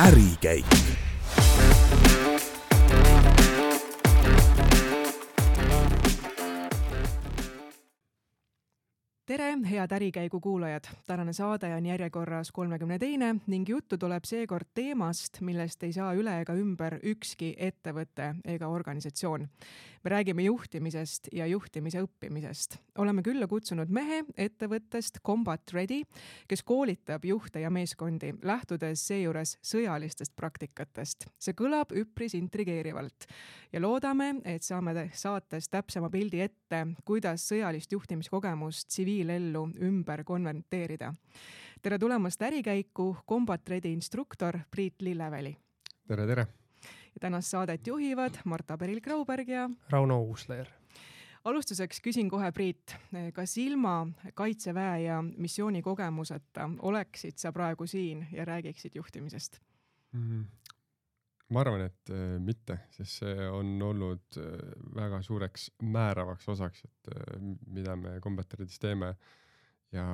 ärikäik tere, head Ärikäigu kuulajad! tänane saade on järjekorras kolmekümne teine ning juttu tuleb seekord teemast, millest ei saa üle ega ümber ükski ettevõte ega organisatsioon. me räägime juhtimisest ja juhtimise õppimisest. oleme külla kutsunud mehe ettevõttest Combat Ready, kes koolitab juhte ja meeskondi, lähtudes seejuures sõjalistest praktikatest. see kõlab üpris intrigeerivalt ja loodame, et saame saates täpsema pildi ette, kuidas sõjalist juhtimiskogemust tsiviil tsiviilellu ümber konverteerida. tere tulemast ärikäiku, Combat Ready instruktor Priit Lilleväli. tere, tere! ja tänast saadet juhivad Marta Peril-Grauberg ja Rauno Uusleer alustuseks küsin kohe, Priit, kas ilma kaitseväe ja missioonikogemuseta oleksid sa praegu siin ja räägiksid juhtimisest mm? Ma arvan, et äh, mitte, sest see on olnud äh, väga suureks määravaks osaks, et äh, mida me Combateridis teeme ja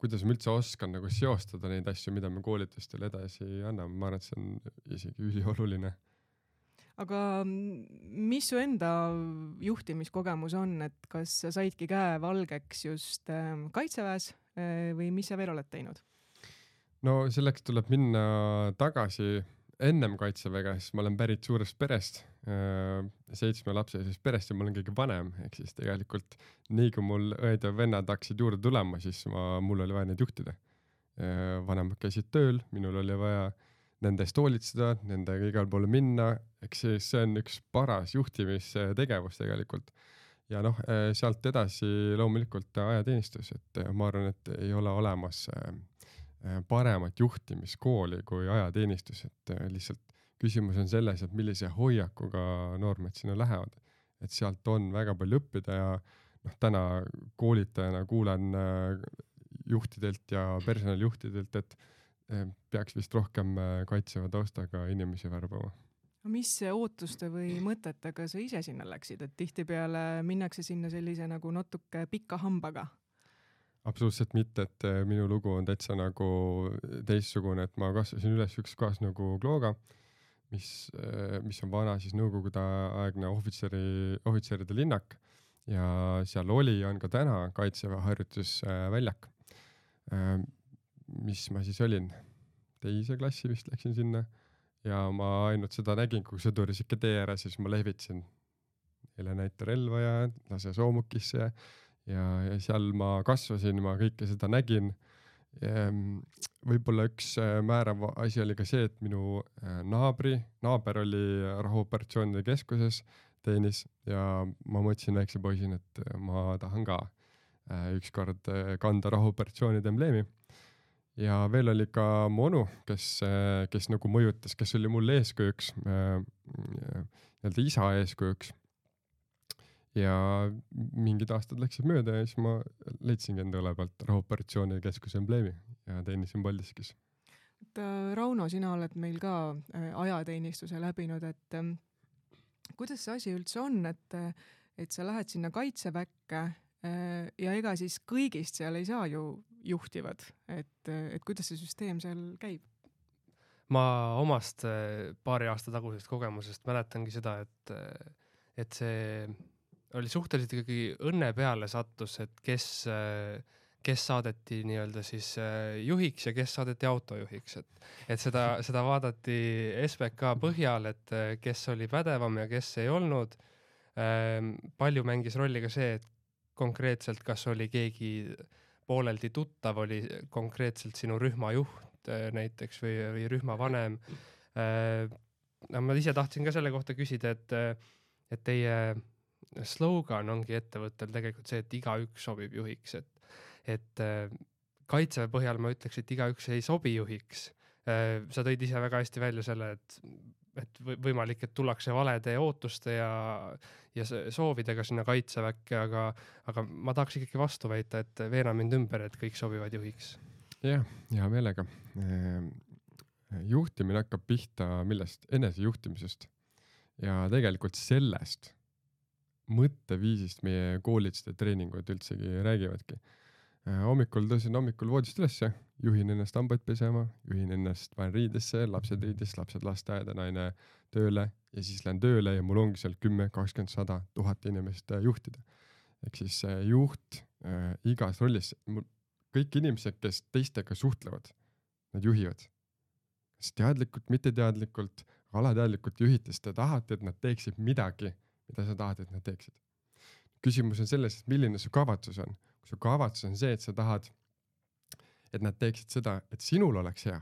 kuidas ma üldse oskan nagu seostada neid asju, mida me koolitustel edasi anname, ma arvan, et see on isegi ülioluline. aga mis su enda juhtimiskogemus on, et kas sa saidki käe valgeks just ähm, kaitseväes või mis sa veel oled teinud? no selleks tuleb minna tagasi ennem kaitseväge, siis ma olen pärit suurest perest Äh, seitsmelapselisest perest ja ma olen kõige vanem, ehk siis tegelikult nii kui mul õed ja vennad hakkasid juurde tulema, siis ma, mul oli vaja neid juhtida. Äh, vanemad käisid tööl, minul oli vaja nende eest hoolitseda, nendega igale poole minna, eks see, see on üks paras juhtimistegevus tegelikult. ja noh, äh, sealt edasi loomulikult ajateenistus, et ma arvan, et ei ole olemas paremat juhtimiskooli kui ajateenistus, et lihtsalt küsimus on selles, et millise hoiakuga noormehed sinna lähevad. et sealt on väga palju õppida ja noh, täna koolitajana kuulen äh, juhtidelt ja personalijuhtidelt, et peaks vist rohkem kaitseva taustaga inimesi värbama mis ootuste või mõtetega sa ise sinna läksid, et tihtipeale minnakse sinna sellise nagu natuke pika hambaga? Absoluutselt mitte, et minu lugu on täitsa nagu teistsugune, et ma kasvasin üles üks kohas nagu Klooga mis, äh, mis on vana siis nõukogude-aegne ohvitseri, ohvitseride linnak ja seal oli, on ka täna kaitseväe harjutusväljak. Äh, mis ma siis olin, teise klassi vist läksin sinna ja ma ainult seda nägin, kui sõdur sihuke tee ääres, siis ma lehvitasin neile näita relva ja lase soomukisse ja, ja, ja seal ma kasvasin, ma kõike seda nägin Ehm, võib-olla üks äh, määrav asi oli ka see, et minu äh, naabri, naaber oli rahuoperatsioonide keskuses, teenis ja ma mõtlesin väikse poisina, et äh, ma tahan ka ükskord kanda rahuoperatsioonide embleemi. ja veel oli ka mu onu, kes, kes nagu mõjutas, kes oli mulle eeskujuks, nii-öelda isa eeskujuks ja mingid aastad läksid mööda ja siis ma leidsingi enda õle pealt rahuoperatsioonide keskuse embleemi ja teenisin Paldiskis. et äh, Rauno, sina oled meil ka äh, ajateenistuse läbinud, et ähm, kuidas see asi üldse on, et, äh, et sa lähed sinna kaitseväkke ja ega siis kõigist seal ei saa ju juhtivad, et, et kuidas see süsteem seal käib? ma omast paari aasta tagusest kogemusest mäletangi seda, et, et see oli suhteliselt ikkagi õnne peale sattus, et kes, kes saadeti nii-öelda siis äh, juhiks ja kes saadeti autojuhiks, et, et seda, seda vaadati SBK põhjal, et äh, kes oli pädevam ja kes ei olnud. Ähm, palju mängis rolli ka see, et konkreetselt, kas oli keegi pooleldi tuttav, oli konkreetselt sinu rühma juht äh, näiteks või, või rühma vanem. no ma ise tahtsin ka selle kohta küsida, et, et teie slogan ongi ettevõttel tegelikult see, et igaüks sobib juhiks, et, et äh, kaitseväe põhjal ma ütleks, et igaüks ei sobi juhiks. Äh, sa tõid ise väga hästi välja selle, et, et võimalik, et tullakse valede ootuste ja, ja soovidega sinna kaitseväkke, aga, aga ma tahaks ikkagi vastu väita, et veena mind ümber, et kõik sobivad juhiks. jah, hea meelega. Ehm, juhtimine hakkab pihta millest? enesejuhtimisest ja tegelikult sellest mõtteviisist meie koolitused ja treeningud üldsegi räägivadki. Äh, hommikul tõusen hommikul voodist ülesse, juhin ennast hambaid pesema, juhin ennast, panen riidesse, lapsed riidesse, lapsed lasteaeda, naine tööle ja siis lähen tööle ja mul ongi seal kümme, kakskümmend, sada, tuhat inimest äh, juhtida. ehk siis äh, juht äh, igas rollis, kõik inimesed, kes teistega suhtlevad, nad juhivad. kas teadlikult, mitteteadlikult, alateadlikult juhite, sest te tahate, et nad teeksid midagi, mida sa tahad, et nad teeksid. küsimus on selles, et milline su kavatsus on kui su kavatsus on see, et sa tahad, et nad teeksid seda, et sinul oleks hea,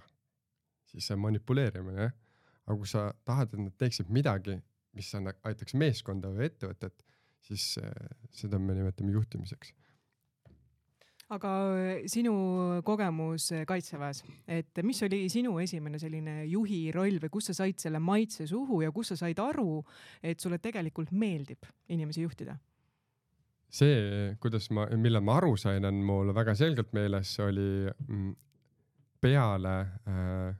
siis see on manipuleerimine, jah. aga kui sa tahad, et nad teeksid midagi, mis aitaks meeskonda või ettevõtet, siis äh, seda me nimetame juhtimiseks aga äh, sinu kogemus äh, kaitseväes, et mis oli sinu esimene selline juhi roll või kust sa said selle maitse suhu ja kust sa said aru, et sulle tegelikult meeldib inimesi juhtida? see, kuidas ma, millal ma aru sain, on mul väga selgelt meeles, oli mm, peale äh,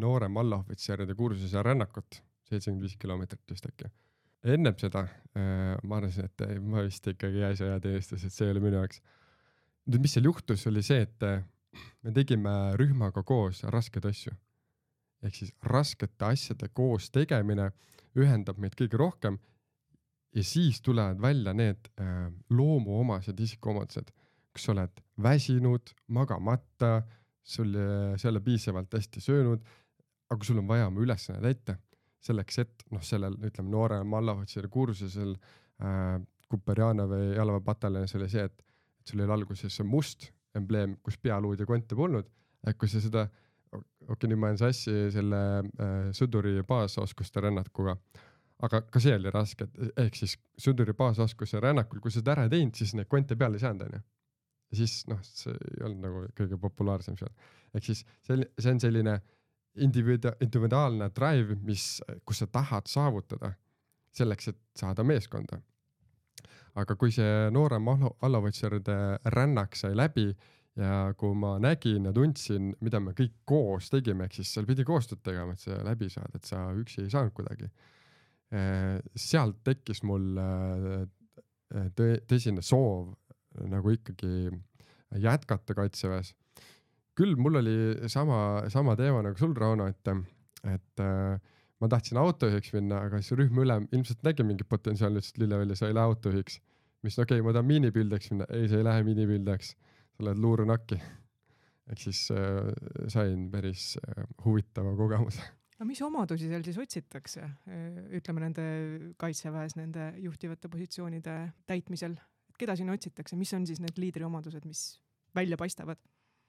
noorem allohvitseride kursuse rännakut, seitsekümmend viis kilomeetrit vist äkki. ennem seda äh, ma arvasin, et ei, ma vist ikkagi ei jää sõjateenistus, et see ei ole minu jaoks. Nüüd, mis seal juhtus, oli see, et äh, me tegime rühmaga koos raskeid asju. ehk siis raskete asjade koos tegemine ühendab meid kõige rohkem ja siis tulevad välja need äh, loomuomased isikuomadused, kus sa oled väsinud, magamata, sul äh, ei ole piisavalt hästi söönud, aga sul on vaja oma ülesanne täita selleks, et noh, sellel ütleme noorem allaohvitseri kursusel äh, Kuperjanovi jalaväepataljonis oli see, et, et sul oli alguses must embleem, kus pealuud ja konte polnud, et kui sa seda, okei okay,, nüüd ma jään sassi selle äh, sõduri baasoskuste rännakuga aga ka see oli raske, et ehk siis sõduri baasoskuse rännakul, kui sa seda ära ei teinud, siis neid konte peale ei saanud, onju. ja siis noh, see ei olnud nagu kõige populaarsem seal. ehk siis see, see on selline individu-, individuaalne drive, mis, kus sa tahad saavutada selleks, et saada meeskonda. Aga kui see noorem allavõtseride rännak sai läbi ja kui ma nägin ja tundsin, mida me kõik koos tegime, ehk siis seal pidi koostööd tegema, et see läbi saada, et sa üksi ei saanud kuidagi Äh, sealt tekkis mul äh, äh, tõsine soov nagu ikkagi jätkata kaitseväes. küll mul oli sama, sama teema nagu sul, Rauno, et, et ma tahtsin autojuhiks minna, aga siis rühmaülem ilmselt nägi mingit potentsiaali, ütles, et Lilleveli, sa ei lähe autojuhiks. mis okei okay,, ma tahan miinipildajaks minna, ei, sa ei lähe miinipildajaks, sa lähed luurenakki. ehk siis äh, sain päris äh, huvitava kogemuse aga mis omadusi seal siis otsitakse, ütleme nende kaitseväes nende juhtivate positsioonide täitmisel, keda siin otsitakse, mis on siis need liidriomadused, mis välja paistavad?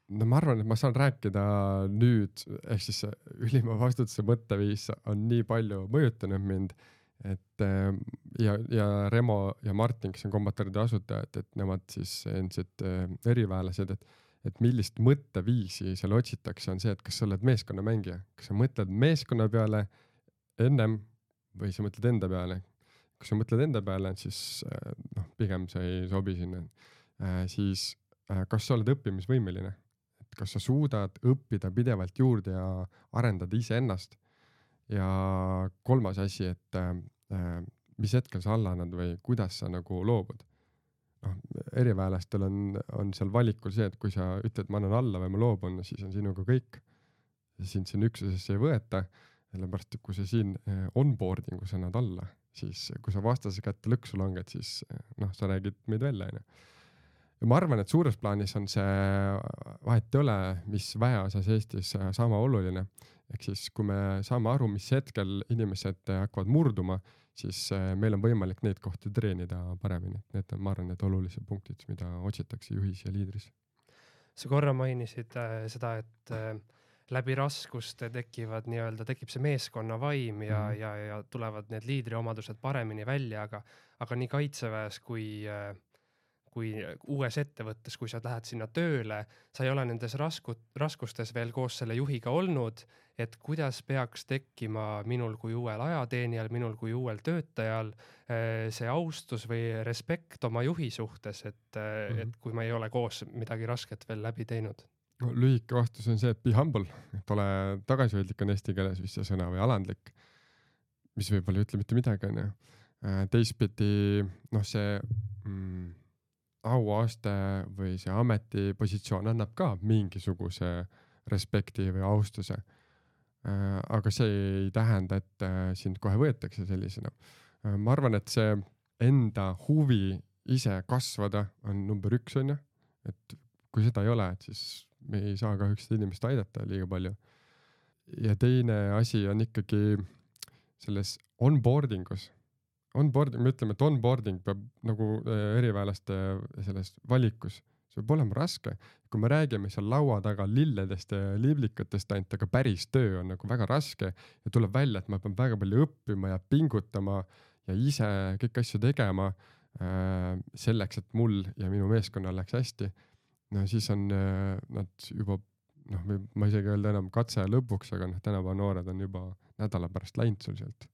No ma arvan, et ma saan rääkida nüüd, ehk siis ülima vastutuse mõtteviis on nii palju mõjutanud mind, et ja, ja Remo ja Martin, kes on kombataride asutajad, et nemad siis endised eriväelased, et et millist mõtteviisi seal otsitakse, on see, et kas sa oled meeskonnamängija, kas sa mõtled meeskonna peale ennem või sa mõtled enda peale. kui sa mõtled enda peale, siis äh, noh, pigem sa ei sobi sinna. Siis kas sa oled õppimisvõimeline, et kas sa suudad õppida pidevalt juurde ja arendada iseennast. ja kolmas asi, et mis hetkel sa alla annad või kuidas sa nagu loobud noh, eriväelastel on, on seal valikul see, et kui sa ütled, ma annan alla või ma loobun, siis on sinuga kõik. sind sinna üksusesse ei võeta, sellepärast et kui sa siin eh, onboarding us annad alla, siis kui sa vastase kätte lõksu langed, siis eh, noh, sa räägid meid välja, onju. Ja ma arvan, et suures plaanis on see, vahet ei ole, mis väeosas Eestis eh, sama oluline. ehk siis, kui me saame aru, mis hetkel inimesed hakkavad murduma siis äh, meil on võimalik neid kohti treenida paremini, et need on, ma arvan, need olulised punktid, mida otsitakse juhis ja liidris. sa korra mainisid äh, seda, et äh, läbi raskuste tekivad nii-öelda, tekib see meeskonnavaim ja mm, -hmm. ja, ja tulevad need liidriomadused paremini välja, aga, aga nii kaitseväes kui äh, kui uues ettevõttes, kui sa lähed sinna tööle, sa ei ole nendes rasku-, raskustes veel koos selle juhiga olnud, et kuidas peaks tekkima minul kui uuel ajateenijal, minul kui uuel töötajal eh, see austus või respekt oma juhi suhtes, et mm, -hmm. et kui ma ei ole koos midagi rasket veel läbi teinud no lühike vastus on see, et be humble, et ole tagasihoidlik on eesti keeles vist see sõna või alandlik, mis võib-olla ei ütle mitte midagi, onju. Äh, teistpidi noh, see mm, auaste või see ametipositsioon annab ka mingisuguse respekti või austuse. Äh, aga see ei tähenda, et äh, sind kohe võetakse sellisena. Äh, ma arvan, et see enda huvi ise kasvada on number üks, onju. et kui seda ei ole, et siis me ei saa kahjuks seda inimest aidata liiga palju. ja teine asi on ikkagi selles onboarding us onboarding, me ütleme, et onboarding peab nagu äh, eriväelaste selles valikus, see peab olema raske. kui me räägime seal laua taga lilledest ja liblikatest ainult, aga päris töö on nagu väga raske ja tuleb välja, et ma pean väga palju õppima ja pingutama ja ise kõiki asju tegema äh, selleks, et mul ja minu meeskonnal läheks hästi. no siis on äh, nad juba noh, ma ei öelda enam katse lõpuks, aga noh, tänapäeva noored on juba nädala pärast läinud sul sealt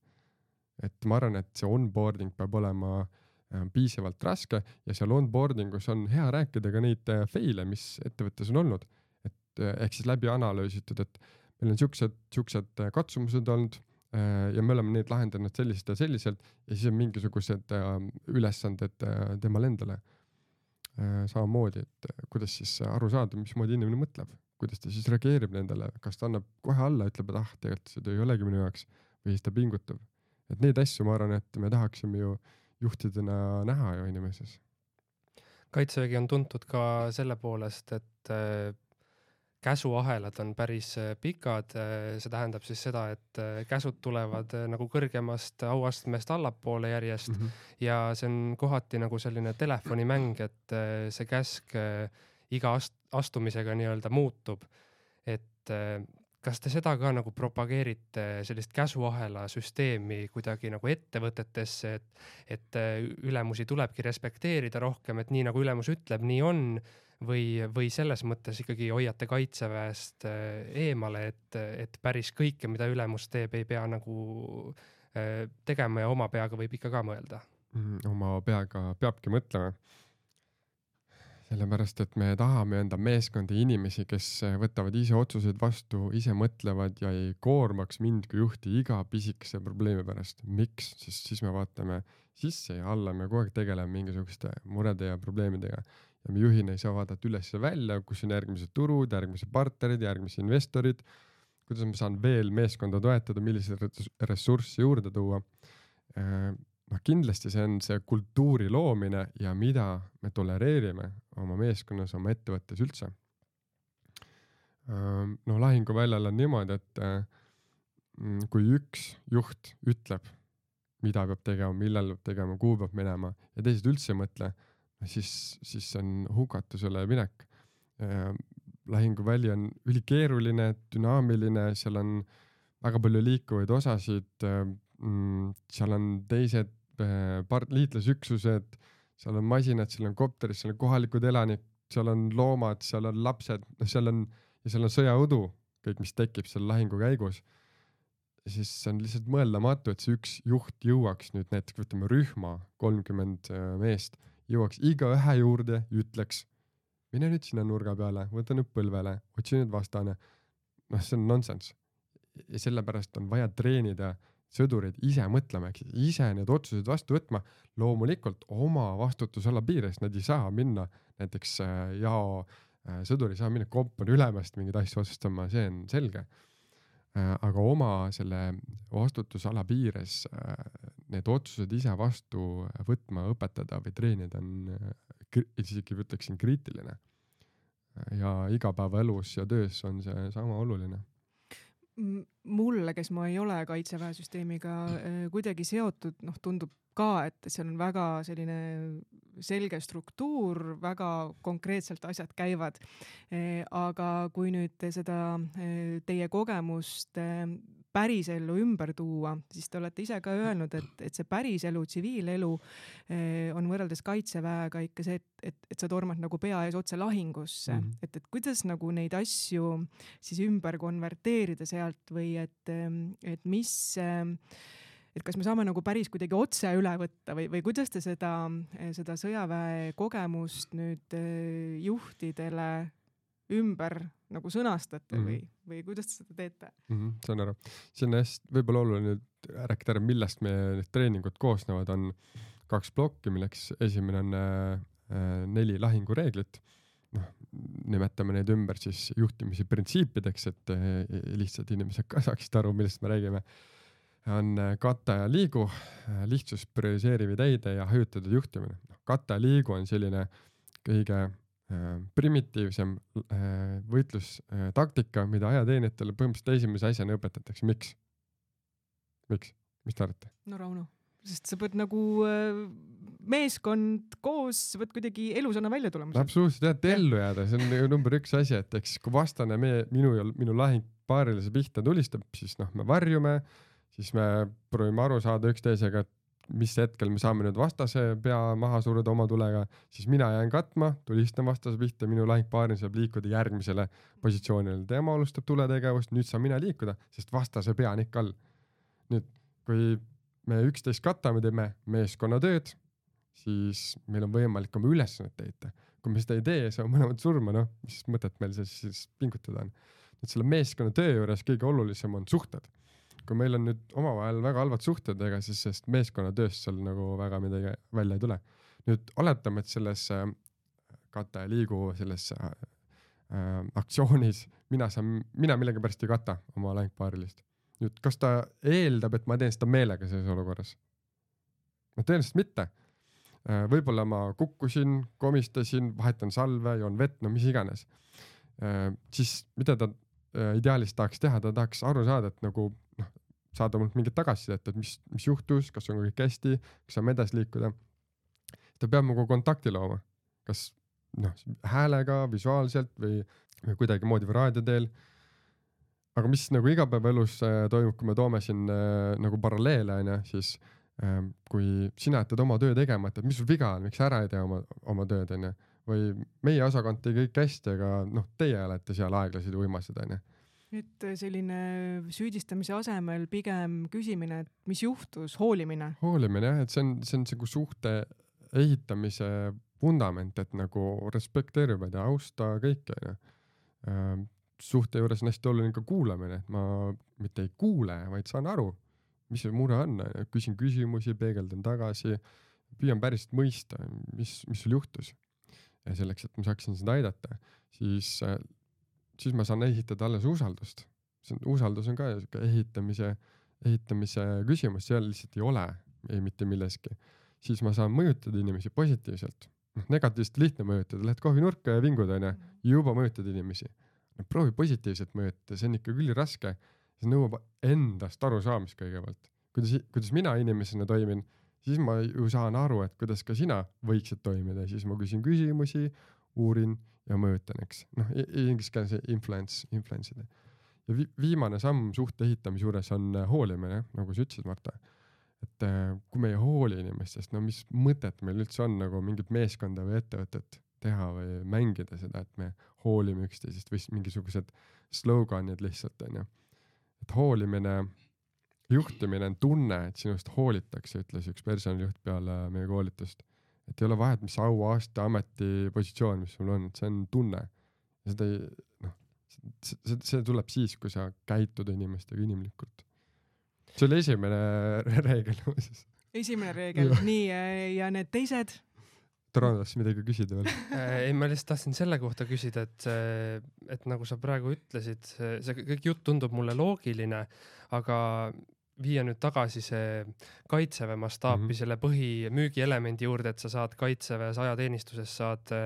et ma arvan, et see onboarding peab olema äh, piisavalt raske ja seal onboarding us on hea rääkida ka neid äh, fail'e, mis ettevõttes on olnud. et äh, ehk siis läbi analüüsitud, et meil on siuksed, siuksed katsumused olnud ja me oleme neid lahendanud selliselt ja selliselt ja siis on mingisugused ülesanded temale endale. samamoodi, et kuidas siis aru saada, mismoodi inimene mõtleb, kuidas ta siis reageerib nendele, kas ta annab kohe alla, ütleb, et ah, tegelikult see töö ei olegi minu jaoks või siis ta pingutab et neid asju ma arvan, et me tahaksime ju juhtidena näha ju inimeses. kaitsevägi on tuntud ka selle poolest, et äh, käsuahelad on päris äh, pikad, äh, see tähendab siis seda, et käsud tulevad nagu kõrgemast auastmest allapoole järjest mm -hmm. ja see on kohati nagu selline telefonimäng, et see käsk iga ast-, astumisega nii-öelda muutub. et kas te seda ka nagu propageerite, sellist käsuahela süsteemi kuidagi nagu ettevõtetesse, et, et äh, ülemusi tulebki respekteerida rohkem, et nii nagu ülemus ütleb, nii on või, või selles mõttes ikkagi hoiate kaitseväest äh, eemale, et, et päris kõike, mida ülemus teeb, ei pea nagu äh, tegema ja oma peaga võib ikka ka mõelda mm,? oma peaga peabki mõtlema sellepärast, et me tahame enda meeskonda inimesi, kes võtavad ise otsuseid vastu, ise mõtlevad ja ei koormaks mind kui juhti iga pisikese probleemi pärast. miks, sest siis me vaatame sisse ja alla, me kogu aeg tegeleme mingisuguste murede ja probleemidega ja me juhina ei saa vaadata üles ja välja, kus on järgmised turud, järgmised partnerid, järgmised investorid. kuidas ma saan veel meeskonda toetada, milliseid ressursse juurde tuua noh, kindlasti see on see kultuuri loomine ja mida me tolereerime oma meeskonnas, oma ettevõttes üldse. no lahinguväljal on niimoodi, et mm, kui üks juht ütleb, mida peab tegema, millal peab tegema, kuhu peab minema ja teised üldse ei mõtle, siis, siis see on hukatusele minek. lahinguväli on ülikeeruline, dünaamiline, seal on väga palju liikuvaid osasid. Mm, seal on teised part-, liitlasüksused, seal on masinad, seal on kopterid, seal on kohalikud elanikud, seal on loomad, seal on lapsed, noh, seal on ja seal on sõjaõdu, kõik, mis tekib seal lahingu käigus. siis see on lihtsalt mõeldamatu, et see üks juht jõuaks nüüd näiteks võtame rühma kolmkümmend äh, meest, jõuaks igaühe juurde ütleks, mine nüüd sinna nurga peale, võta nüüd põlvele, otsi nüüd vastane. noh, see on nonsense. ja sellepärast on vaja treenida sõdurid ise mõtlema, ehk siis ise need otsused vastu võtma, loomulikult oma vastutusala piires, nad ei saa minna näiteks äh, jao äh, sõdur ei saa minna kompanii ülemast mingeid asju otsustama, see on selge. Äh, aga oma selle vastutusala piires need otsused ise vastu võtma, õpetada või treenida on isegi ütleksin kriitiline. ja igapäevaelus ja töös on see sama oluline mulle, kes ma ei ole kaitseväe süsteemiga äh, kuidagi seotud, noh, tundub ka, et seal on väga selline selge struktuur, väga konkreetselt asjad käivad. Äh, aga kui nüüd seda äh, teie kogemust pärisellu ümber tuua, siis te olete ise ka öelnud, et, et see päriselu, tsiviilelu eh, on võrreldes kaitseväega ikka see, et, et, et sa tormad nagu pea ees otse lahingusse mm, -hmm. et, et kuidas nagu neid asju siis ümber konverteerida sealt või et, et mis et kas me saame nagu päris kuidagi otse üle võtta või, või kuidas te seda, seda sõjaväe kogemust nüüd eh, juhtidele ümber nagu sõnastate mm -hmm. või, või kuidas te seda teete mm? -hmm, saan aru, see on hästi võib-olla oluline rääkida ära, millest meie need treeningud koosnevad, on kaks plokki, milleks esimene on äh, äh, neli lahingureeglit. noh, nimetame neid ümber siis juhtimise printsiipideks, et äh, lihtsalt inimesed ka saaksid aru, millest me räägime. on äh, kata ja liigu, lihtsus, prioriseeriv ideede ja hajutatud juhtimine. noh, kata ja liigu on selline kõige primitiivsem võitlustaktika, mida ajateenijatele põhimõtteliselt esimese asjana õpetatakse. miks? miks, mis te arvate? no Rauno sest sa pead nagu äh, meeskond koos, sa pead kuidagi elusana välja tulema. absoluutselt jah, et ellu jääda, see on ju number üks asi, et eks kui vastane meie, minu ja minu lahingpaarilise pihta tulistab, siis noh, me varjume, siis me proovime aru saada üksteisega, et mis hetkel me saame nüüd vastase pea maha suruda oma tulega, siis mina jään katma, tulistan vastase pihta, minu lahingpaaril saab liikuda järgmisele positsioonile, tema alustab tuletegevust, nüüd saan mina liikuda, sest vastase pea on ikka all. nüüd, kui me üksteist katame, teeme meeskonnatööd, siis meil on võimalik oma ülesannet täita. kui me seda ei tee, saame mõlemad surma, noh, mis mõtet meil siis, siis pingutada on. et selle meeskonnatöö juures kõige olulisem on suhted. Kui meil on nüüd omavahel väga halvad suhted, ega siis sellest meeskonnatööst seal nagu väga midagi välja ei tule. nüüd oletame, et selles äh, kata ja liigu selles äh, äh, aktsioonis mina saan, mina millegipärast ei kata oma längpaarilist nüüd, kas ta eeldab, et ma teen seda meelega selles olukorras? no tõenäoliselt mitte. Äh, võib-olla ma kukkusin, komistasin, vahetan salve, joon vett, no mis iganes. Siis mida ta ideaalis tahaks teha, ta tahaks aru saada, et nagu saada mult mingit tagasisidet, et mis, mis juhtus, kas on kõik hästi, kas saame edasi liikuda. ta peab nagu kontakti looma, kas noh, häälega, visuaalselt või, või kuidagimoodi või raadio teel aga mis nagu igapäevaelus äh, toimub, kui me toome siin äh, nagu paralleele onju, siis äh, kui sina jätad oma töö tegemata, et mis sul viga on, miks sa ära ei tee oma, oma tööd onju. või meie osakond tegi kõik hästi, aga noh, teie olete seal aeglased ja uimased onju. Et selline süüdistamise asemel pigem küsimine, et mis juhtus, hoolimine. hoolimine jah, et see on, see on nagu suhte ehitamise vundament, et nagu respekteeri, ma ei tea, austa kõike onju äh, suhte juures on hästi oluline ka kuulamine, et ma mitte ei kuule, vaid saan aru, mis see mure on, küsin küsimusi, peegeldan tagasi, püüan päriselt mõista, mis, mis sul juhtus. ja selleks, et ma saaksin sind aidata, siis, siis ma saan ehitada alles usaldust. usaldus on ka siuke ehitamise, ehitamise küsimus, seal lihtsalt ei ole ei mitte milleski. siis ma saan mõjutada inimesi positiivselt. noh, negatiivselt lihtne mõjutada, lähed kohvinurka ja vingud onju, juba mõjutad inimesi proovi positiivselt mõjutada, see on ikka küll raske. see nõuab endast arusaamist kõigepealt. kuidas, kuidas mina inimesena toimin, siis ma ju saan aru, et kuidas ka sina võiksid toimida, siis ma küsin küsimusi, uurin ja mõjutan, eks. noh, inglise keeles influence, influence ida. ja vi viimane samm suhte ehitamise juures on äh, hoolimine, nagu sa ütlesid, Marta. et äh, kui me ei hooli inimestest, no mis mõtet meil üldse on nagu mingit meeskonda või ettevõtet teha või mängida seda, et me hoolime üksteisest või mingisugused sloganid lihtsalt onju. et hoolimine, juhtimine on tunne, et sinust hoolitakse, ütles üks personalijuht peale meie koolitust. Et ei ole vahet, mis au, aasta, ametipositsioon, mis sul on, et see on tunne. ja seda ei, noh, see, see tuleb siis, kui sa käitud inimestega inimlikult. see oli esimene reegel muuseas. esimene reegel, nii ja need teised Tarand tahtsid midagi küsida veel äh, ei, ma lihtsalt tahtsin selle kohta küsida, et, et nagu sa praegu ütlesid, see kõik jutt tundub mulle loogiline, aga viia nüüd tagasi see kaitseväe mastaapi mm -hmm. selle põhimüügielemendi juurde, et sa saad kaitseväes ajateenistuses saad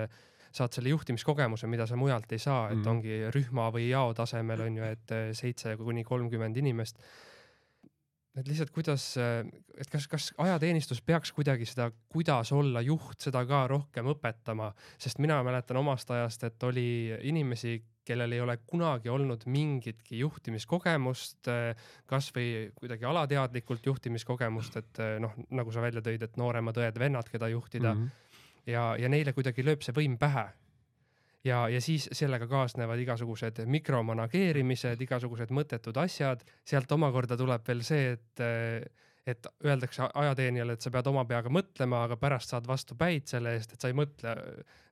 saad selle juhtimiskogemuse, mida sa mujalt ei saa, et mm -hmm. ongi rühma või jao tasemel on ju, et seitse kuni kolmkümmend inimest et lihtsalt kuidas, et kas, kas ajateenistus peaks kuidagi seda, kuidas olla juht, seda ka rohkem õpetama, sest mina mäletan omast ajast, et oli inimesi, kellel ei ole kunagi olnud mingitki juhtimiskogemust, kasvõi kuidagi alateadlikult juhtimiskogemust, et noh, nagu sa välja tõid, et nooremad õed-vennad, keda juhtida mm. -hmm. ja, ja neile kuidagi lööb see võim pähe ja, ja siis sellega kaasnevad igasugused mikromanageerimised, igasugused mõttetud asjad, sealt omakorda tuleb veel see, et et öeldakse ajateenijale, et sa pead oma peaga mõtlema, aga pärast saad vastu päid selle eest, et sa ei mõtle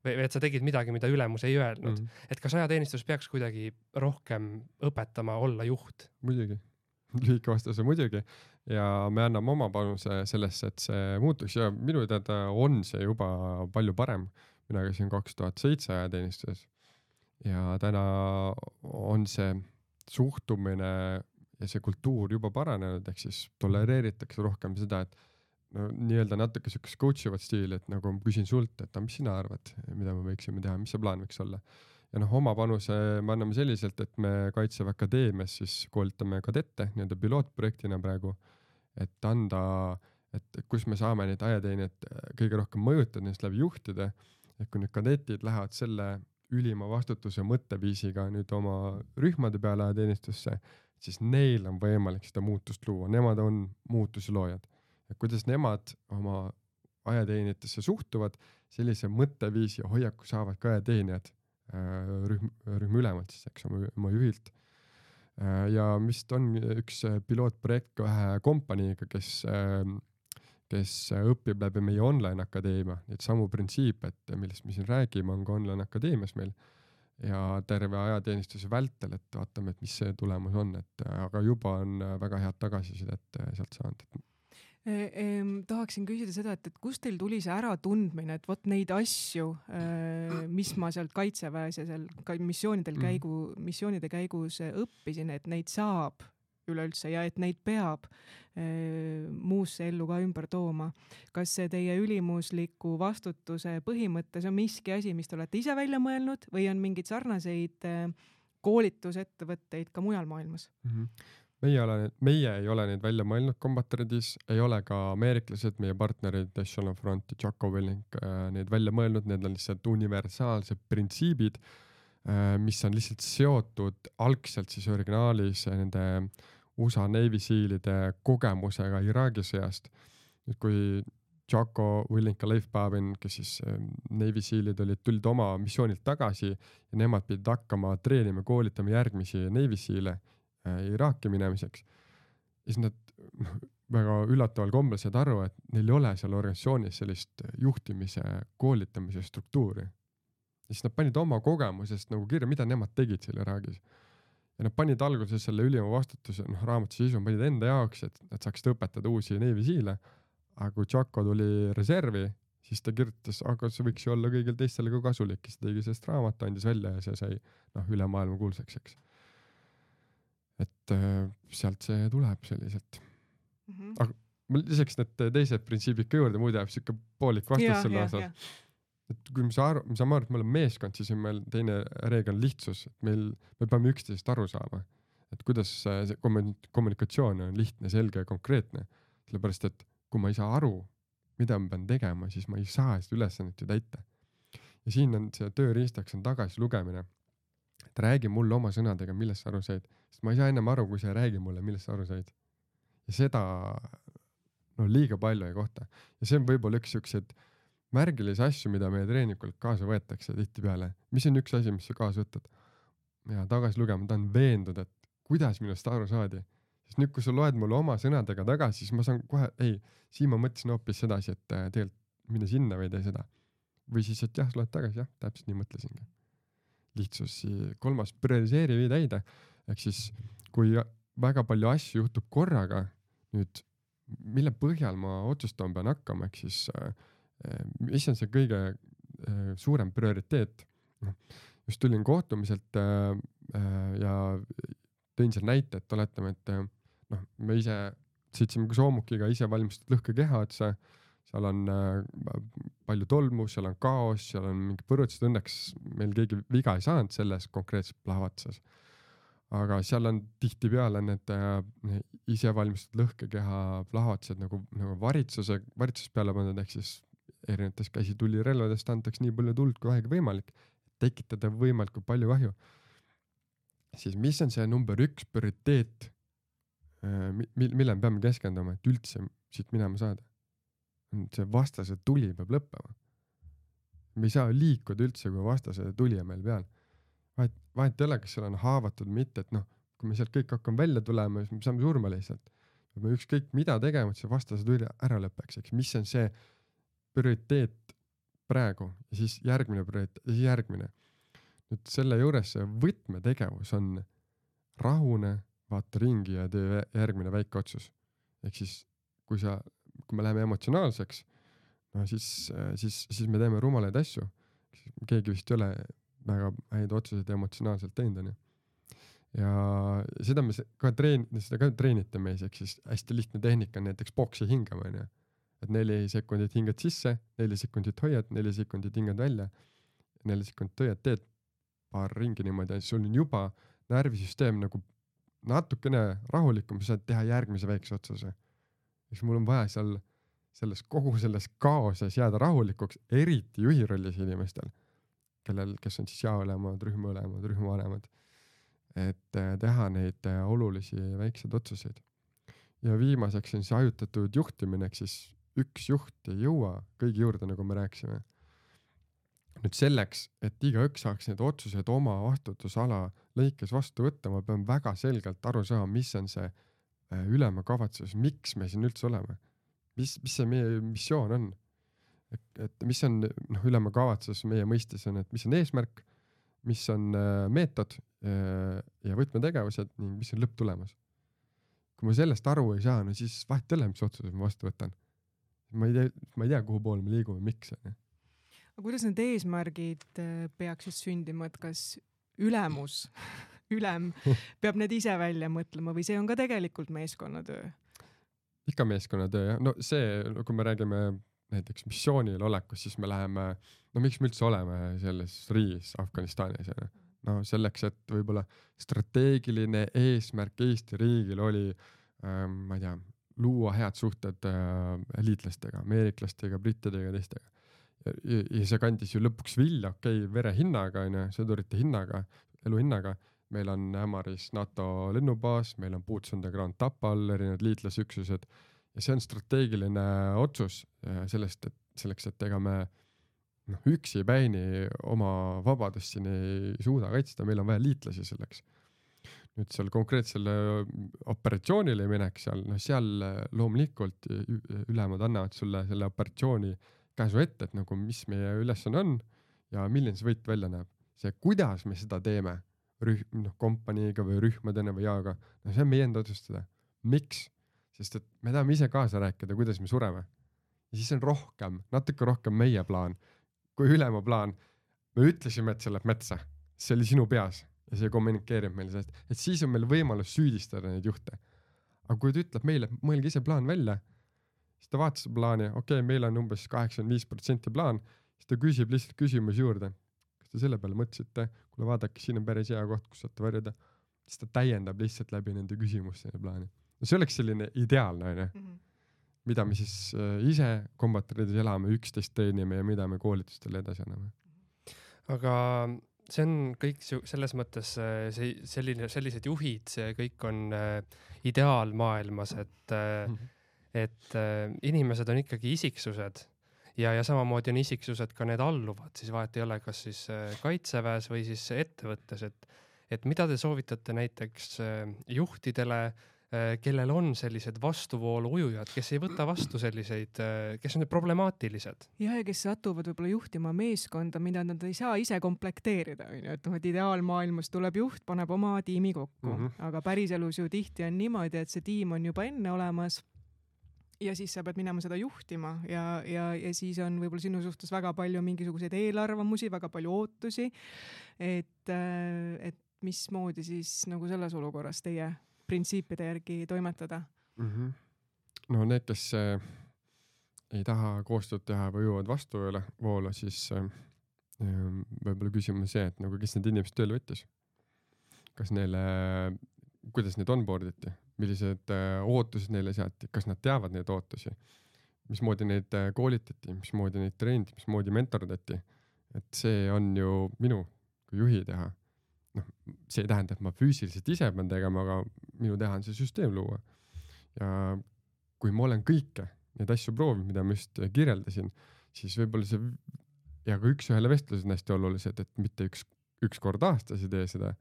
või, et sa tegid midagi, mida ülemus ei öelnud mm. -hmm. et kas ajateenistus peaks kuidagi rohkem õpetama olla juht? muidugi, lühike vastus on muidugi ja me anname oma panuse sellesse, et see muutuks ja minu teada on see juba palju parem mina käisin kaks tuhat seitse ajateenistuses ja täna on see suhtumine ja see kultuur juba paranenud, ehk siis tolereeritakse rohkem seda, et no nii-öelda natuke siukest coach ivat stiili, et nagu ma küsin sult, et aga mis sina arvad, mida me võiksime teha, mis see plaan võiks olla. ja noh, oma panuse me anname selliselt, et me Kaitseväe Akadeemias siis koolitame kadette nii-öelda pilootprojektina praegu, et anda, et kus me saame neid ajateenijaid kõige rohkem mõjutada, neist läbi juhtida. Et kui nüüd kadetid lähevad selle ülima vastutuse mõtteviisiga nüüd oma rühmade peale ajateenistusse, siis neil on võimalik seda muutust luua, nemad on muutuse loojad et kuidas nemad oma ajateenijatesse suhtuvad, sellise mõtteviisi ja hoiaku saavad ka ajateenijad äh, rühm, rühma ülemalt siis, eks oma, oma juhilt. Äh, ja vist on üks pilootprojekt ka ühe kompaniiga, kes, ähm, kes õpib läbi meie online akadeemia, neid samu printsiipe, et millest me siin räägime, on ka online akadeemias meil ja terve ajateenistuse vältel, et vaatame, et mis see tulemus on, et aga juba on väga head tagasisidet sealt saanud, et Ehm, tahaksin küsida seda, et, et kust teil tuli see äratundmine, et vot neid asju, mis ma sealt kaitseväes ja seal ka missioonidel mhm. käigu, missioonide käigus õppisin, et neid saab üleüldse ja et neid peab äh, muusse ellu ka ümber tooma. kas see teie ülimusliku vastutuse põhimõte, see on miski asi, mis te olete ise välja mõelnud või on mingeid sarnaseid äh, koolitusettevõtteid ka mujal maailmas mm? -hmm meie ei ole, meie ei ole neid välja mõelnud Combatredis, ei ole ka ameeriklased, meie partnerid Echelon Front ja Jocko Willing äh, neid välja mõelnud, need on lihtsalt universaalsed printsiibid äh,, mis on lihtsalt seotud algselt siis originaalis nende USA Navy Sealide kogemusega Iraagi sõjast. nüüd kui Jocko Willink ja Leif Pavin, kes siis äh, Navy Sealid olid, tulid oma missioonilt tagasi ja nemad pidid hakkama treenima, koolitama järgmisi Navy Seal'e Äh, Iraaki minemiseks. siis nad noh, väga üllataval kombel said aru, et neil ei ole seal organisatsioonis sellist juhtimise, koolitamise struktuuri. ja siis nad panid oma kogemusest nagu kirja, mida nemad tegid seal Iraagis. Ja nad panid alguses selle ülima vastutuse, noh raamatu sisu panid enda jaoks, et nad saaksid õpetada uusi Navy Seal'e. aga kui Chaco tuli reservi, siis ta kirjutas, aga see võiks ju olla kõigile teistele ka kasulik, siis tegi sellest raamatu, andis välja ja see sai noh, üle maailma kuulsaks, eks et äh, sealt see tuleb selliselt mm. -hmm. aga ma lisaks need teised printsiibid ka juurde, muidu jääb siuke poolik vastus selle osas. Et kui me saa-, me saame aru, et me oleme meeskond, siis on meil teine reegel lihtsus, et meil, me peame üksteisest aru saama. et kuidas see kommunikatsioon on lihtne, selge ja konkreetne. sellepärast, et kui ma ei saa aru, mida ma pean tegema, siis ma ei saa seda ülesannet ju täita. ja siin on see tööriistaks on tagasilugemine et räägi mulle oma sõnadega, millest sa aru said, sest ma ei saa ennem aru, kui sa ei räägi mulle, millest sa aru said. ja seda no liiga palju ei kohta ja see on võib-olla üks siukseid märgilisi asju, mida meie treeningult kaasa võetakse tihtipeale. mis on üks asi, mis sa kaasa võtad? ja tagasi lugema, tahan veenduda, et kuidas minust aru saadi. sest nüüd, kui sa loed mulle oma sõnadega tagasi, siis ma saan kohe, ei, siin ma mõtlesin hoopis sedasi, et äh, tegelikult mine sinna või tee seda. või siis, et jah, loed tagasi, jah, täpselt nii mõtlesingi lihtsus. kolmas, prioriseeri või täida. ehk siis, kui väga palju asju juhtub korraga, nüüd mille põhjal ma otsustama pean hakkama, ehk siis äh, mis on see kõige äh, suurem prioriteet. noh, just tulin kohtumiselt äh, äh, ja tõin seal näite, et oletame, et äh, noh, me ise sõitsime ka soomukiga ise valmistatud lõhkekeha otsa seal on äh, palju tolmu, seal on kaos, seal on mingi põrutused, õnneks meil keegi viga ei saanud selles konkreetses plahvatuses. aga seal on tihtipeale need äh, isevalmistatud lõhkekeha plahvatused nagu, nagu varitsuse, varitsus peale pandud, ehk siis erinevatest käsitulirelvadest antakse nii palju tuld kui vähegi võimalik, tekitada võimalikult palju kahju. siis mis on see number üks prioriteet, äh, millele me peame keskenduma, et üldse siit minema saada? see vastase tuli peab lõppema. me ei saa liikuda üldse, kui vastase tuli on meil peal. vahet, vahet ei ole, kas seal on haavatud või mitte, et noh, kui me sealt kõik hakkame välja tulema, siis me saame surma lihtsalt. me ükskõik mida tegema, et see vastase tuli ära lõpeks, eks, mis on see prioriteet praegu ja siis järgmine prioriteet ja siis järgmine. nüüd selle juures see võtmetegevus on rahune, vaata ringi ja tee järgmine väike otsus. ehk siis kui sa kui me läheme emotsionaalseks, no siis, siis, siis me teeme rumalaid asju. keegi vist ei ole väga häid otsuseid emotsionaalselt teinud onju. ja seda me ka treen-, seda ka treenite mees, ehk siis hästi lihtne tehnika on näiteks boksi hingamine. Et neli sekundit hingad sisse, neli sekundit hoiad, neli sekundit hingad välja, neli sekundit hoiad, teed paar ringi niimoodi ja sul on juba närvisüsteem nagu natukene rahulikum, sa saad teha järgmise väikse otsuse. siis mul on vaja seal selles kogu selles kaoses jääda rahulikuks, eriti juhi rollis inimestel, kellel, kes on siis jaoülemad, rühmaülemad, rühmavanemad. et äh, teha neid äh, olulisi väikseid otsuseid. ja viimaseks on siis hajutatud juhtimine, ehk siis üks juht ei jõua kõigi juurde, nagu me rääkisime. nüüd selleks, et igaüks saaks need otsused oma vastutusala lõikes vastu võtta, ma pean väga selgelt aru saama, mis on see äh, ülema kavatsus, miks me siin üldse oleme mis, mis see meie missioon on? et, et mis on noh, ülema kavatsus meie mõistes on, et mis on eesmärk, mis on äh, meetod äh, ja võtmetegevused ning mis on lõpptulemus. kui ma sellest aru ei saa, no siis vahet ei ole, mis otsuse ma vastu võtan. Ma ei tea, ma ei tea, kuhu poole me liigume, miks onju. aga kuidas need eesmärgid äh, peaksid sündima, et kas ülemus ülem peab need ise välja mõtlema või see on ka tegelikult meeskonnatöö? ikka meeskonnatöö jah, no see, kui me räägime näiteks missioonil olekust, siis me läheme, no miks me üldse oleme selles riigis Afganistanis onju. no selleks, et võib-olla strateegiline eesmärk Eesti riigil oli ähm,, ma ei tea, luua head suhted äh, liitlastega, ameeriklastega, brittidega ja teistega. Ja, see kandis ju lõpuks vilja, okei okay,, vere hinnaga onju, sõdurite hinnaga, elu hinnaga meil on Ämaris NATO lennubaas, meil on the ground Tapal, erinevad liitlasüksused ja see on strateegiline otsus äh, sellest, et selleks, et ega me noh, üksipäini oma vabadust siin ei suuda kaitsta, meil on vaja liitlasi selleks. Nüüd seal konkreetsele operatsioonile minek seal, noh seal loomulikult ülemad annavad sulle selle operatsiooni käsu ette, et nagu mis meie ülesanne on ja milline see võit välja näeb. see, kuidas me seda teeme rühm, noh kompaniiga või rühmadena või jaaga, no see on meie enda otsustada. miks? sest et me tahame ise kaasa rääkida, kuidas me sureme. ja siis on rohkem, natuke rohkem meie plaan kui ülema plaan. me ütlesime, et see läheb metsa, see oli sinu peas ja see kommunikeerib meile sellest, et siis on meil võimalus süüdistada neid juhte. aga kui ta ütleb meile, mõelge ise plaan välja, siis ta vaatas plaani, okei okay,, meil on umbes kaheksakümmend viis protsenti plaan, siis ta küsib lihtsalt küsimusi juurde te selle peale mõtlesite, kuule vaadake, siin on päris hea koht, kus saate varjuda. siis ta täiendab lihtsalt läbi nende küsimuste plaani. no see oleks selline ideaalne onju mm, -hmm. mida me siis äh, ise kombatorides elame, üksteist treenime ja mida me koolitustele edasi anname. aga see on kõik selles mõttes äh, see selline, sellised juhid, see kõik on äh, ideaalmaailmas, et mm, -hmm. et inimesed on ikkagi isiksused ja, ja samamoodi on isiksused ka need alluvad, siis vahet ei ole, kas siis kaitseväes või siis ettevõttes, et, et mida te soovitate näiteks juhtidele, kellel on sellised vastuvoolu ujujad, kes ei võta vastu selliseid, kes on problemaatilised. ja, ja kes satuvad võib-olla juhtima meeskonda, mida nad ei saa ise komplekteerida, onju, et noh, et ideaalmaailmas tuleb juht, paneb oma tiimi kokku mm, -hmm. aga päriselus ju tihti on niimoodi, et see tiim on juba enne olemas ja siis sa pead minema seda juhtima ja, ja, ja siis on võib-olla sinu suhtes väga palju mingisuguseid eelarvamusi, väga palju ootusi. et, äh, et mismoodi siis nagu selles olukorras teie printsiipide järgi toimetada mm? -hmm. no need, kes äh, ei taha koostööd teha või ujuvad vastuvoolu, voolu, siis äh, ähm, võib-olla küsimus see, et nagu kes need inimesed tööle võttis. kas neile, kuidas neid onboard iti, millised äh, ootused neile seati, kas nad teavad neid ootusi, mismoodi neid koolitati, mismoodi neid treeniti, mismoodi mentordati. et see on ju minu kui juhi teha. Noh, see ei tähenda, et ma füüsiliselt ise pean tegema, aga minu teha on see süsteem luua. ja kui ma olen kõike neid asju proovinud, mida ma just kirjeldasin, siis võib-olla see ja ka üks-ühele vestlused on hästi olulised, et mitte üks, üks kord aastas ei tee seda,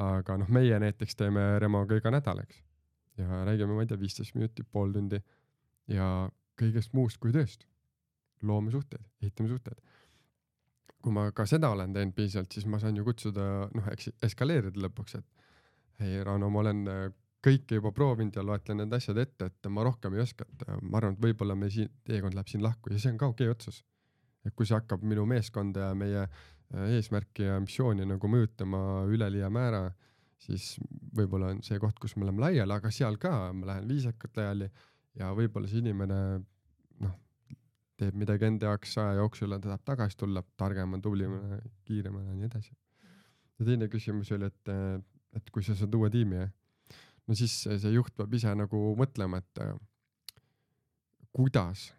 aga noh, meie näiteks teeme Remoga iga nädal, eks ja räägime, ma ei tea, viisteist minutit, pool tundi ja kõigest muust kui tööst. loome suhteid, ehitame suhteid. Kui ma ka seda olen teinud piisavalt, siis ma saan ju kutsuda, noh, eks eskaleerida lõpuks, et hei, Rauno, ma olen äh, kõike juba proovinud ja loetlen need asjad ette, et ma rohkem ei oska, et äh, ma arvan, et võib-olla me siin, teekond läheb siin lahku ja see on ka okei okay otsus. et kui see hakkab minu meeskonda ja meie äh, eesmärki ja missiooni nagu mõjutama üleliia määra, siis võib-olla on see koht, kus me oleme laiali, aga seal ka ma lähen viisakalt laiali ja võib-olla see inimene noh, teeb midagi enda jaoks aja jooksul ja ta tahab tagasi tulla targemana, tublimana, kiiremana ja nii edasi. ja teine küsimus oli, et, et kui sa saad uue tiimi, no siis see juht peab ise nagu mõtlema, et kuidas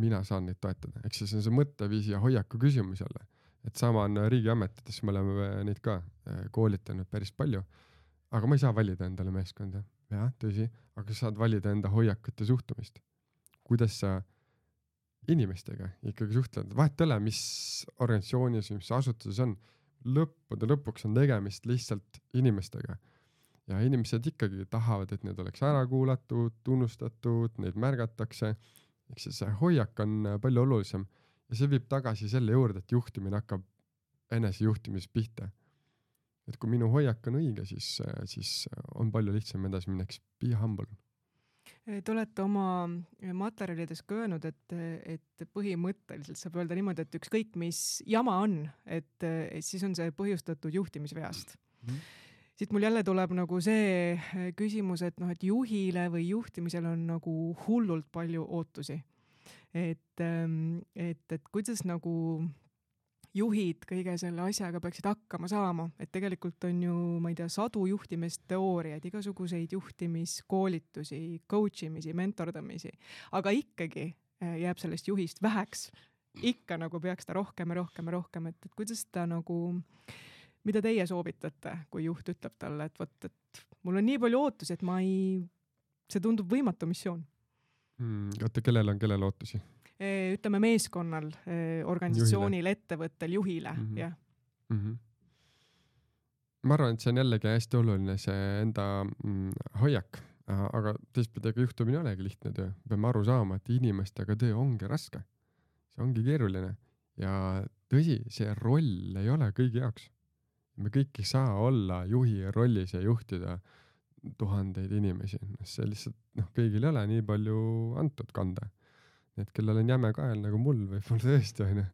mina saan neid toetada, ehk siis see on see mõtteviisi ja hoiaku küsimus jälle. et sama on riigiametites, me oleme neid ka äh, koolitanud päris palju. aga ma ei saa valida endale meeskonda, jah, tõsi, aga sa saad valida enda hoiakut ja suhtumist. kuidas sa inimestega ikkagi suhtled, vahet ei ole, mis organisatsioonis või mis asutuses on. lõppude lõpuks on tegemist lihtsalt inimestega ja inimesed ikkagi tahavad, et need oleks ära kuulatud, tunnustatud, neid märgatakse. ehk siis see hoiak on palju olulisem ja see viib tagasi selle juurde, et juhtimine hakkab enesejuhtimisest pihta. et kui minu hoiak on õige, siis, siis on palju lihtsam edasi minna, eks be humble Te olete oma materjalides ka öelnud, et, et põhimõtteliselt saab öelda niimoodi, et ükskõik mis jama on, et, et siis on see põhjustatud juhtimisveast mm. -hmm siit mul jälle tuleb nagu see äh, küsimus, et noh, et juhile või juhtimisel on nagu hullult palju ootusi. et, ähm, et, et kuidas nagu juhid kõige selle asjaga peaksid hakkama saama, et tegelikult on ju, ma ei tea, sadu juhtimisteooriaid, igasuguseid juhtimiskoolitusi, coach imisi, mentordamisi, aga ikkagi äh, jääb sellest juhist väheks. ikka nagu peaks ta rohkem ja rohkem ja rohkem, et, et kuidas ta nagu mida teie soovitate, kui juht ütleb talle, et vot, et mul on nii palju ootusi, et ma ei, see tundub võimatu missioon hmm,. oota, kellel on kellel ootusi? Ütleme meeskonnal, organisatsioonil, ettevõttel, juhile mm, -hmm. jah mm. -hmm. ma arvan, et see on jällegi hästi oluline, see enda mm, hoiak, aga teistpidi, ega juhtumine ei olegi lihtne töö, peame aru saama, et inimestega töö ongi raske, see ongi keeruline ja tõsi, see roll ei ole kõigi jaoks me kõik ei saa olla juhi rollis ja juhtida tuhandeid inimesi, see lihtsalt noh, kõigil ei ole nii palju antud kanda. Et kellel on jäme kael nagu mul võib-olla tõesti onju,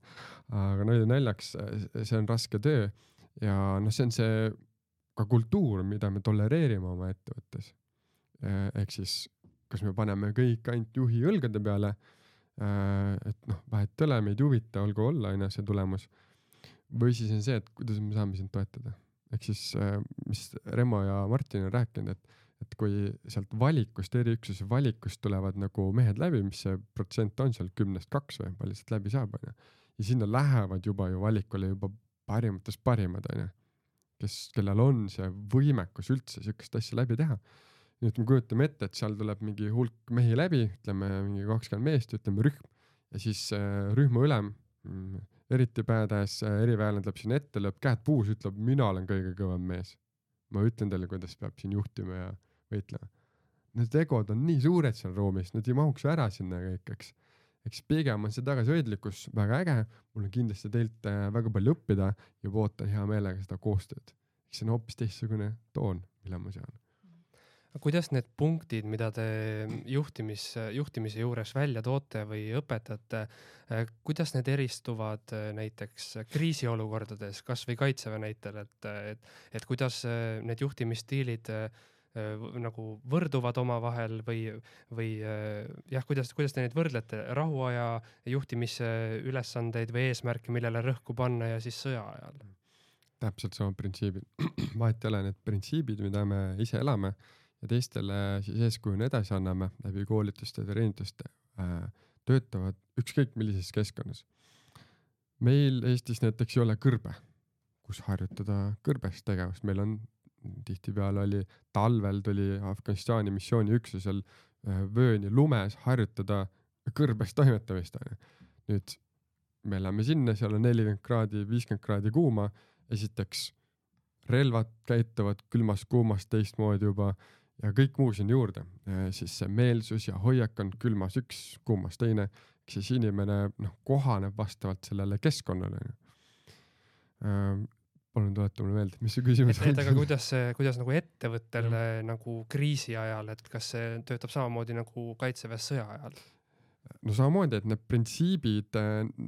aga nalja naljaks, see on raske töö ja noh, see on see ka kultuur, mida me tolereerime oma ettevõttes. ehk siis, kas me paneme kõik ainult juhi õlgade peale, et noh, vahet ei ole, meid ei huvita, olgu olla onju see tulemus või siis on see, et kuidas me saame sind toetada. ehk siis, mis Remo ja Martin on rääkinud, et, et kui sealt valikust, eriüksuse valikust tulevad nagu mehed läbi, mis see protsent on seal kümnest kaks või palju sealt läbi saab, onju. ja sinna lähevad juba ju valikule juba parimatest parimad, onju. kes, kellel on see võimekus üldse siukest asja läbi teha. nii et me kujutame ette, et seal tuleb mingi hulk mehi läbi, ütleme mingi kakskümmend meest, ütleme rühm ja siis äh, rühma ülem mm, eriti badass eriväelane tuleb sinna ette, lööb käed puus, ütleb, mina olen kõige kõvem mees. Ma ütlen teile, kuidas peab siin juhtima ja võitlema. Need egod on nii suured seal ruumis, nad ei mahuks ära sinna kõik, eks. eks pigem on see tagasihoidlikkus väga äge, mul on kindlasti teilt äh, väga palju õppida ja ootan hea meelega seda koostööd. eks see on hoopis teistsugune toon, mille ma sean kuidas need punktid, mida te juhtimis, juhtimise juures välja toote või õpetate, eh, kuidas need eristuvad eh, näiteks kriisiolukordades, kasvõi kaitseväe näitel, et, et, et kuidas need juhtimisstiilid nagu võrduvad omavahel või, või jah, kuidas, kuidas te neid võrdlete, rahuaja juhtimisülesandeid või eesmärke, millele rõhku panna ja siis sõja ajal? täpselt sama printsiibid, vahet ei ole, need printsiibid, mida me ise elame ja teistele siis eeskujuna edasi anname läbi koolituste treenituste äh,, töötavad ükskõik millises keskkonnas. meil Eestis näiteks ei ole kõrbe, kus harjutada kõrbes tegevust, meil on tihtipeale oli talvel tuli Afganistani missiooniüksusel äh, vööni lumes harjutada kõrbes toimetamist onju. nüüd me läheme sinna, seal on nelikümmend kraadi, viiskümmend kraadi kuuma, esiteks relvad käituvad külmas-kuumas teistmoodi juba ja kõik muu sinna juurde, siis see meelsus ja hoiak on külmas üks, kuumas teine, ehk siis inimene noh, kohaneb vastavalt sellele keskkonnale. palun tuleta mulle meelde, mis see küsimus on. et aga kuidas see, kuidas nagu ettevõttel nagu kriisi ajal, et kas see töötab samamoodi nagu kaitseväes sõja ajal? No samamoodi, et need printsiibid,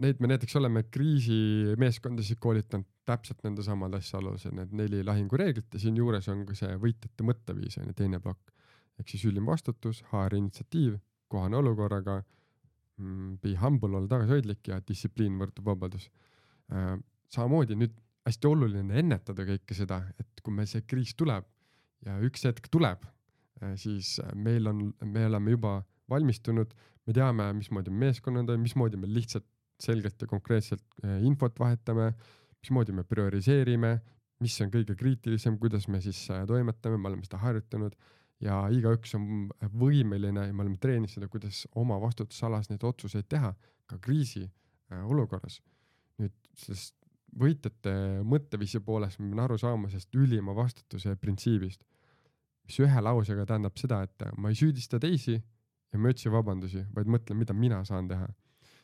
neid me näiteks oleme kriisimeeskondasid koolitanud täpselt nende samade asja alusel, need neli lahingureeglit ja siinjuures on ka see võitjate mõtteviis on ju teine plokk. ehk siis ülim vastutus, HR initsiatiiv, kohane olukorraga mm,, be humble, olla tagasihoidlik ja distsipliin võrdub vabadus äh,. samamoodi nüüd hästi oluline ennetada kõike seda, et kui meil see kriis tuleb ja üks hetk tuleb äh,, siis meil on, me oleme juba valmistunud, me teame, mismoodi meeskonnad on, mismoodi me lihtsalt selgelt ja konkreetselt äh, infot vahetame, mismoodi me prioriseerime, mis on kõige kriitilisem, kuidas me siis äh, toimetame, me oleme seda harjutanud ja igaüks on võimeline ja me oleme treeninud seda, kuidas oma vastutusalas neid otsuseid teha ka kriisi äh, nüüd sellest võitjate mõtteviisi poolest ma pean aru saama sellest ülima vastutuse printsiibist, mis ühe lausega tähendab seda, et ma ei süüdista teisi ja ma ei otsi vabandusi, vaid mõtlen, mida mina saan teha.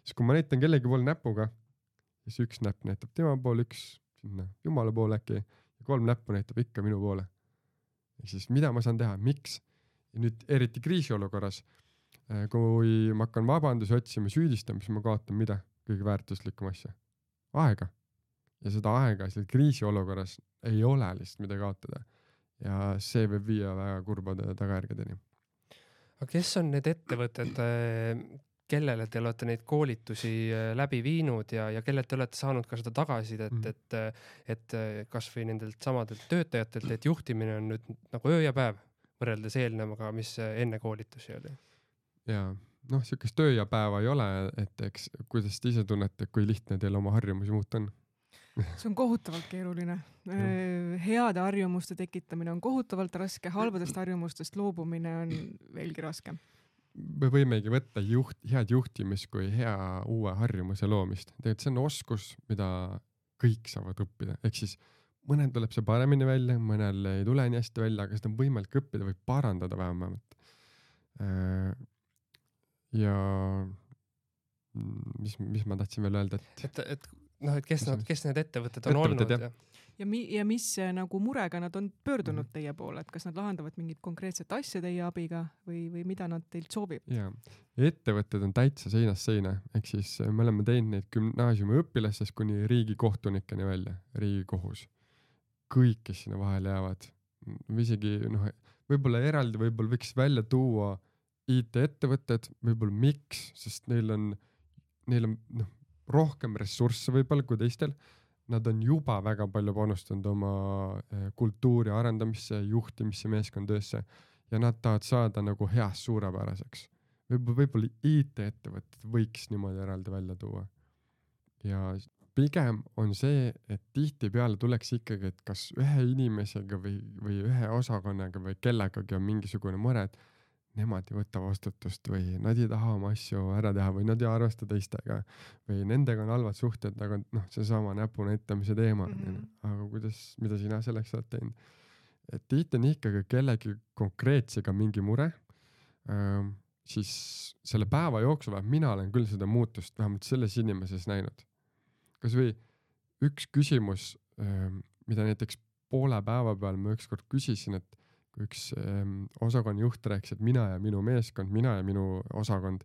siis kui ma näitan kellegi poole näpuga, siis üks näpp näitab tema poole, üks sinna jumala poole äkki ja kolm näppu näitab ikka minu poole. ehk siis mida ma saan teha, miks? ja nüüd eriti kriisiolukorras, äh, kui ma hakkan vabandusi otsima, süüdistama, siis ma kaotan mida? kõige väärtuslikum asja, aega. ja seda aega seal kriisiolukorras ei ole lihtsalt mida kaotada. ja see võib viia väga kurbade tagajärgedeni aga kes on need ettevõtted, äh, kellele te olete neid koolitusi äh, läbi viinud ja, ja kellelt te olete saanud ka seda tagasisidet mm., et, äh, et kasvõi nendelt samadelt töötajatelt, et juhtimine on nüüd nagu öö ja päev võrreldes eelnevaga, mis enne koolitusi oli? ja noh, sihukest öö ja päeva ei ole, et eks kuidas te ise tunnete, kui lihtne teil oma harjumusi muuta on see on kohutavalt keeruline. heade harjumuste tekitamine on kohutavalt raske, halbadest harjumustest loobumine on veelgi raskem. me võimegi võtta juht, head juhtimist kui hea uue harjumuse loomist. tegelikult see on oskus, mida kõik saavad õppida, ehk siis mõnel tuleb see paremini välja, mõnel ei tule nii hästi välja, aga seda on võimalik õppida või parandada vähemalt. ja mis, mis ma tahtsin veel öelda, et. et, et noh, et kes nad, kes need ettevõtted on ettevõtted, olnud ja, ja mi- ja mis nagu murega nad on pöördunud mm -hmm. teie poole, et kas nad lahendavad mingit konkreetset asja teie abiga või, või mida nad teilt soovivad? ja, ettevõtted on täitsa seinast seina, ehk siis me oleme teinud neid gümnaasiumiõpilastest kuni riigikohtunikeni välja, riigikohus. kõik, kes sinna vahele jäävad, isegi noh, võib-olla eraldi, võib-olla võiks välja tuua IT-ettevõtted, võib-olla miks, sest neil on, neil on noh rohkem ressursse võib-olla kui teistel. Nad on juba väga palju panustanud oma eh, kultuuri arendamisse, juhtimisse, meeskonnatöösse ja nad tahavad saada nagu heast suurepäraseks. võib-olla, võib-olla IT-ettevõtted võiks niimoodi eraldi välja tuua. ja pigem on see, et tihtipeale tuleks ikkagi, et kas ühe inimesega või, või ühe osakonnaga või kellegagi on mingisugune mure, et nemad ei võta vastutust või nad ei taha oma asju ära teha või nad ei arvesta teistega või nendega on halvad suhted, aga noh, seesama näpu näitamise teema mm, -hmm. aga kuidas, mida sina selleks oled teinud? et tihti on ikkagi kellegi konkreetsega mingi mure ähm,, siis selle päeva jooksul, vähemalt mina olen küll seda muutust vähemalt selles inimeses näinud. kasvõi üks küsimus ähm,, mida näiteks poole päeva peal ma ükskord küsisin, et kui üks ähm, osakonna juht rääkis, et mina ja minu meeskond, mina ja minu osakond.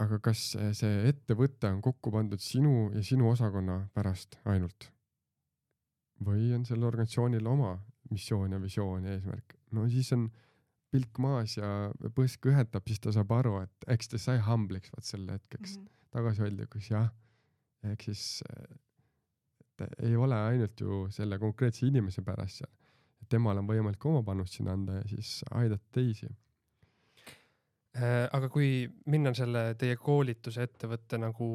aga kas see ettevõte on kokku pandud sinu ja sinu osakonna pärast ainult? või on sellel organisatsioonil oma missioon ja visioon ja eesmärk? no siis on pilk maas ja põsk kõhetab, siis ta saab aru, et eks ta sai humbliks vaat sel hetkeks mm -hmm. tagasihoidlikuks jah. ehk siis ei ole ainult ju selle konkreetse inimese pärast seal temal on võimalik oma panust sinna anda ja siis aidata teisi. Äh, aga kui minna selle teie koolituse ettevõtte nagu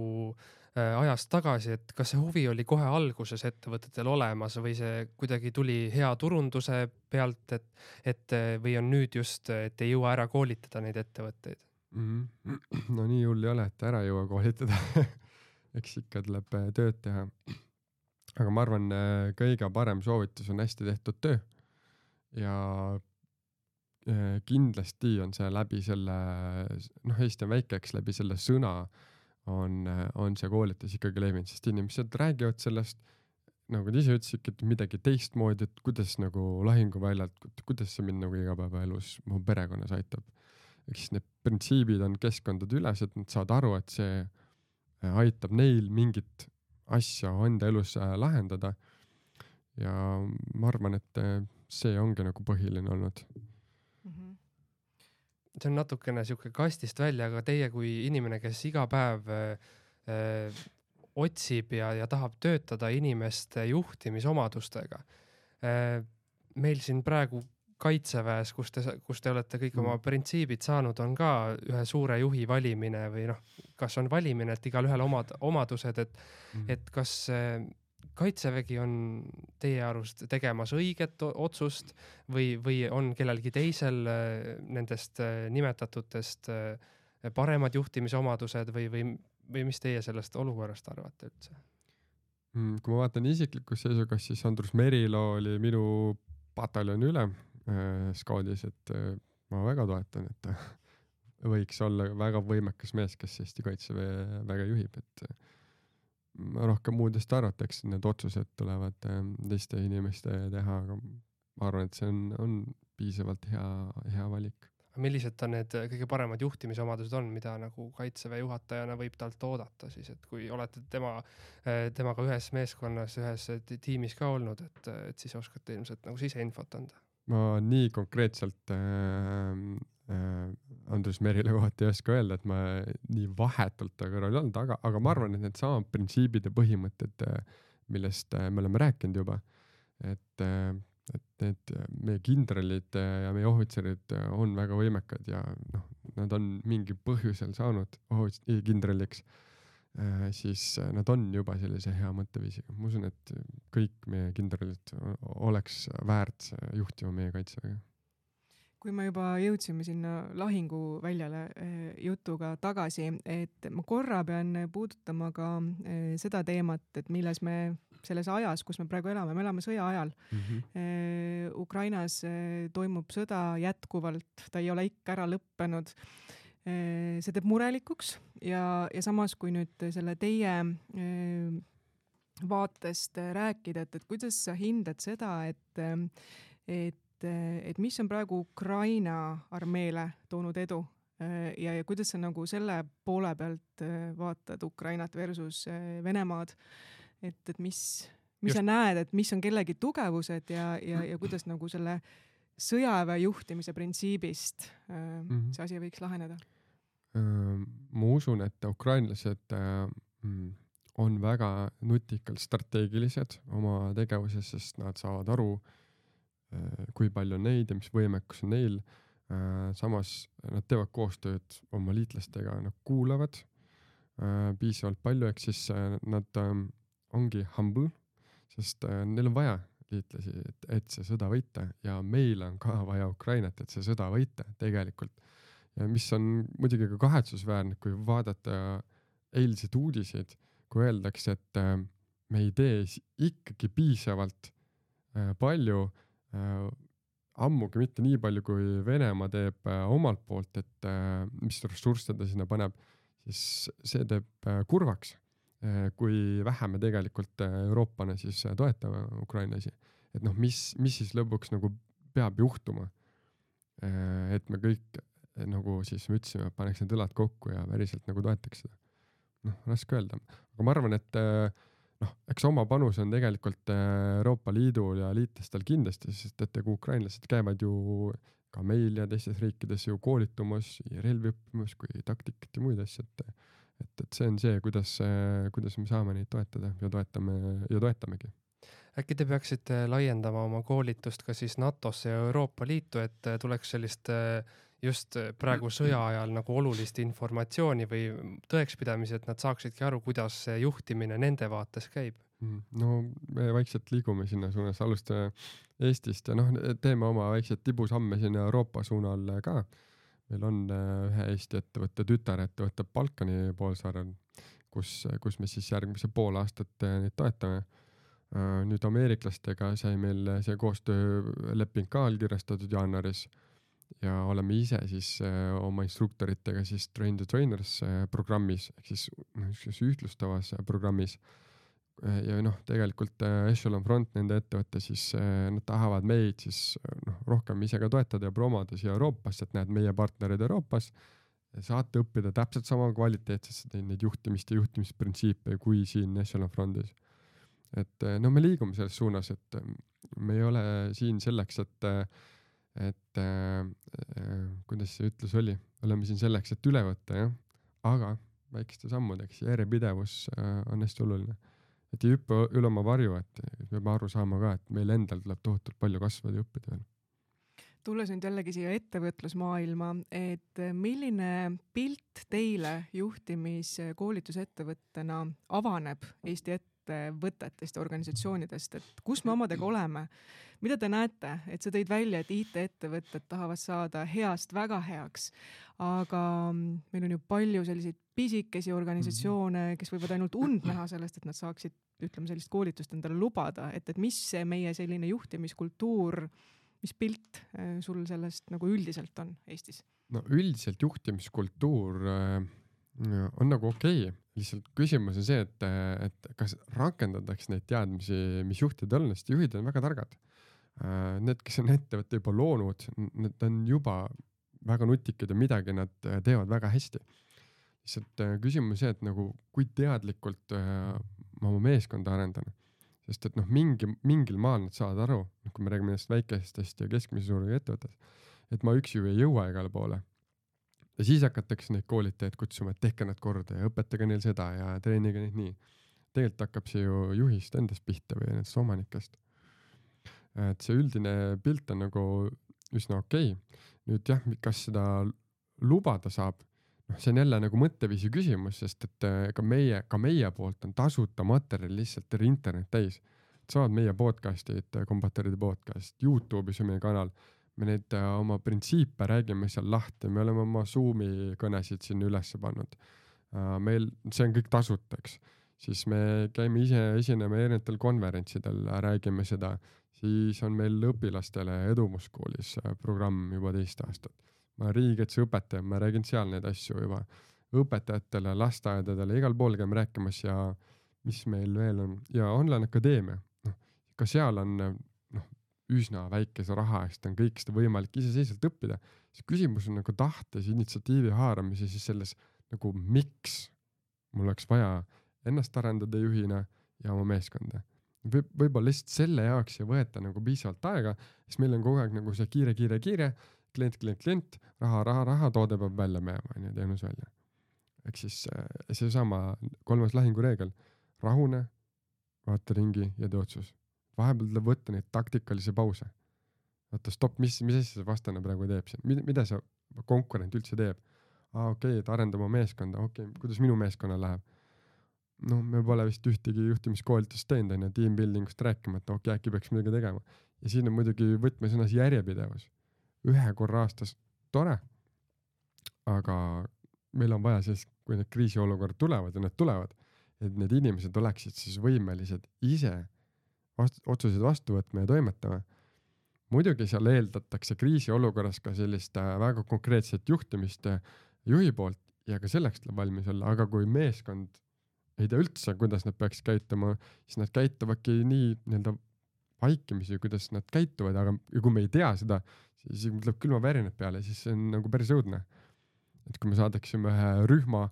äh, ajast tagasi, et kas see huvi oli kohe alguses ettevõtetel olemas või see kuidagi tuli hea turunduse pealt, et, et või on nüüd just, et ei jõua ära koolitada neid ettevõtteid mm? -hmm. no nii hull ei ole, et ära ei jõua koolitada eks ikka tuleb äh, tööd teha. aga ma arvan, kõige parem soovitus on hästi tehtud töö ja äh, kindlasti on see läbi selle, noh, Eesti on väike, eks läbi selle sõna on, on see koolitus ikkagi levinud, sest inimesed räägivad sellest, nagu te ise ütlesite, et midagi teistmoodi, et kuidas nagu lahinguväljalt, kuidas see mind nagu igapäevaelus mu perekonnas aitab. ehk siis need printsiibid on keskkondade ülesed, nad saavad aru, et see äh, aitab neil mingit asja enda elus äh, lahendada. ja ma arvan, et see ongi nagu põhiline olnud mm. -hmm. see on natukene sihuke kastist välja, aga teie kui inimene, kes iga päev äh, otsib ja, ja tahab töötada inimeste juhtimisomadustega äh,. meil siin praegu kaitseväes, kus te, kus te olete kõik oma mm. printsiibid saanud, on ka ühe suure juhi valimine või noh, kas on valimine, et igalühel omad omadused, et mm., et kas kaitsevägi on teie arust tegemas õiget otsust või, või on kellelgi teisel äh, nendest äh, nimetatutest äh, paremad juhtimisomadused või, või, või mis teie sellest olukorrast arvate üldse? Mm, kui ma vaatan isiklikust seisukohast, siis Andrus Merilo oli minu pataljoni ülem äh, skaudis, et äh, ma väga toetan, et ta võiks olla väga võimekas mees, kes Eesti Kaitseväe väga juhib, et äh, rohkem muudest arvata, eks need otsused tulevad äh, teiste inimeste teha, aga ma arvan, et see on, on piisavalt hea, hea valik millised ta need kõige paremad juhtimisomadused on, mida nagu kaitseväe juhatajana võib talt oodata siis, et kui olete tema, temaga ühes meeskonnas, ühes tiimis ka olnud, et, et siis oskate ilmselt nagu siseinfot anda? ma nii konkreetselt äh, äh, Andrus Merile kohta ei oska öelda, et ma nii vahetult ta kõrval ei olnud, aga, aga ma arvan, et needsamad printsiibid ja põhimõtted, äh, millest äh, me oleme rääkinud juba, et äh, et need meie kindralid ja meie ohvitserid on väga võimekad ja noh, nad on mingil põhjusel saanud kindraliks Äh, siis äh, nad on juba sellise hea mõtteviisiga. ma usun, et kõik meie kindralid oleks väärt juhtima meie kaitseväge. Kui me juba jõudsime sinna lahinguväljale äh, jutuga tagasi, et ma korra pean puudutama ka seda teemat, et milles me selles ajas, kus me praegu elame, me elame sõja ajal mm. -hmm. Ukrainas toimub sõda jätkuvalt, ta ei ole ikka ära lõppenud see teeb murelikuks ja, ja samas, kui nüüd selle teie vaatest rääkida, et, et kuidas sa hindad seda, et, et, et mis on praegu Ukraina armeele toonud edu äh, ja, ja kuidas sa nagu selle poole pealt vaatad Ukrainat versus Venemaad, et, et mis, mis Just. sa näed, et mis on kellegi tugevused ja, ja, ja kuidas nagu selle sõjaväe juhtimise printsiibist mm -hmm. see asi võiks laheneda ma usun, et ukrainlased on väga nutikalt strateegilised oma tegevuses, sest nad saavad aru, kui palju on neid ja mis võimekus on neil. samas nad teevad koostööd oma liitlastega, nad kuulavad piisavalt palju, ehk siis nad ongi humble, sest neil on vaja liitlasi, et, et see sõda võita ja meil on ka vaja Ukrainat, et see sõda võita tegelikult ja mis on muidugi ka kahetsusväärne, kui vaadata eilseid uudiseid, kui öeldakse, et äh, me ei tee ikkagi piisavalt äh, palju, äh, ammugi mitte nii palju, kui Venemaa teeb omalt poolt, et mis ressursse ta sinna paneb, siis see teeb kurvaks, kui vähe me tegelikult Euroopana siis toetame Ukrainlasi. et noh, mis, mis siis lõpuks nagu peab juhtuma. et me kõik nagu siis me ütlesime, paneks need õlad kokku ja päriselt nagu toetaks seda. noh, raske öelda, aga ma arvan, et äh, noh, eks oma panus on tegelikult äh, Euroopa Liidul ja liitlastel kindlasti, sest et ega ukrainlased käivad ju ka meil ja teistes riikides ju koolitumas, relvi õppimas kui taktikat ja muid asju, et et, et see on see, kuidas, kuidas me saame neid toetada ja toetame ja toetamegi. Äkki te peaksite laiendama oma koolitust ka siis NATO-sse ja Euroopa Liitu, et tuleks sellist äh, just äh, praegu sõja ajal nagu olulist informatsiooni või tõekspidamisi, et nad saaksidki aru, kuidas see juhtimine nende vaates käib? Mm, no me vaikselt liigume sinna suunas, alustame Eestist ja noh, teeme oma väikseid tibusamme sinna Euroopa suunal ka. meil on äh, ühe Eesti ettevõtte tütarettevõte Balkani poolsaarel, kus, kus me siis järgmise pool aastat äh, neid toetame nüüd ameeriklastega sai meil see koostööleping ka allkirjastatud jaanuaris ja oleme ise siis äh, oma instruktoritega siis Train the Trainers äh, programmis ehk siis noh, niisuguses ühtlustavas äh, programmis, ja noh, tegelikult äh, Echelon Front, nende ettevõte, siis äh, nad tahavad meid siis äh, noh, rohkem ise ka toetada ja promoda siia Euroopasse, et näed, meie partnerid Euroopas saate õppida täpselt sama kvaliteetselt neid juhtimist ja juhtimisprintsiipe kui siin Echelon Frontis. et no me liigume selles suunas, et me ei ole siin selleks, et, et äh, kuidas see ütlus oli, oleme siin selleks, et üle võtta jah, aga väikeste sammudeks, järjepidevus äh, on hästi oluline. Et ei hüppa üle oma varju, et peame aru saama ka, et meil endal tuleb tohutult palju kasvada ja õppida veel. tulles nüüd jällegi siia ettevõtlusmaailma, et milline pilt teile juhtimiskoolitusettevõttena avaneb Eesti ettevõtetest ja organisatsioonidest, et kus me omadega oleme? mida te näete, et sa tõid välja, et IT-ettevõtted tahavad saada heast väga heaks, aga meil on ju palju selliseid pisikesi organisatsioone, kes võivad ainult und näha sellest, et nad saaksid ütleme sellist koolitust endale lubada, et, et mis see meie selline juhtimiskultuur, mis pilt äh, sul sellest nagu üldiselt on Eestis? no üldiselt juhtimiskultuur äh, on nagu okei okay., lihtsalt küsimus on see, et, et kas rakendatakse neid teadmisi, mis juhtidel on, sest juhid on väga targad. Need, kes on ettevõtte juba loonud, need on juba väga nutikad ja midagi nad teevad väga hästi. lihtsalt äh, küsimus see, et nagu kui teadlikult äh, ma oma meeskonda arendan. sest et noh, mingi, mingil maal nad saavad aru, noh kui me räägime nendest väikestest ja keskmise suurusega ettevõttest, et ma üksi ju ei jõua igale poole. Ja siis hakatakse neid koolitajaid kutsuma, et tehke nad korda ja õpetage neil seda ja treenige neid nii. tegelikult hakkab see ju juhist endast pihta või nendest omanikest. et see üldine pilt on nagu üsna okei okay.. nüüd jah, kas seda lubada saab noh, see on jälle nagu mõtteviisi küsimus, sest et ka meie, ka meie poolt on tasuta materjal lihtsalt terve internet täis. saavad meie podcast'id, kombatoride podcast, Youtube'is on meie kanal. Me neid äh, oma printsiipe räägime seal lahti, me oleme oma Zoom'i kõnesid sinna ülesse pannud. Äh, meil, see on kõik tasuta, eks, siis me käime ise, esineme erinevatel konverentsidel, räägime seda, siis on meil õpilastele Edumuskoolis äh, programm juba teist aastat. Ma olen riigikaitseõpetaja, ma räägin seal neid asju juba. Õpetajatele, lasteaedadele, igal pool käime rääkimas ja mis meil veel on. Ja online akadeemia, noh ka seal on üsna väikese raha eest on kõik seda võimalik iseseisvalt õppida. siis küsimus on nagu tahtes, initsiatiivi haaramises, siis selles nagu miks mul oleks vaja ennast arendada juhina ja oma meeskonda võib, võib-olla lihtsalt selle jaoks ei võeta nagu piisavalt aega, sest meil on kogu aeg nagu see kiire, kiire, kiire klient, klient, klient, raha, raha, raha, toode peab välja minema, onju, teenus välja. ehk siis äh, seesama kolmas lahingureegel, rahune, vaata ringi ja tee otsus. Vahepeal tuleb võtta neid taktikalisi pause. vaata, stopp, mis, mis asja see vastane praegu teeb siin, mida, see konkurent üldse teeb? aa, okei okay,, et arendame meeskonda, okei okay,, kuidas minu meeskonnal läheb? noh, me pole vist ühtegi juhtimiskoolitust teinud, onju, team building ust rääkimata, okei okay,, äkki peaks midagi tegema. ja siin on muidugi võtmesõnas järjepidevus ühe korra aastas tore. aga meil on vaja siis, kui need kriisiolukorrad tulevad ja need tulevad, et need inimesed oleksid siis võimelised ise otsuseid vastu võtma ja toimetama. muidugi seal eeldatakse kriisiolukorras ka sellist äh, väga konkreetset juhtimist äh, juhi poolt ja ka selleks tuleb valmis olla, aga kui meeskond ei tea üldse, kuidas nad peaks käituma, siis nad käituvadki nii nii-öelda vaikimisi, kuidas nad käituvad, aga kui me ei tea seda, siis tuleb külmavärinad peale, siis see on nagu päris õudne. et kui me saadaksime ühe rühma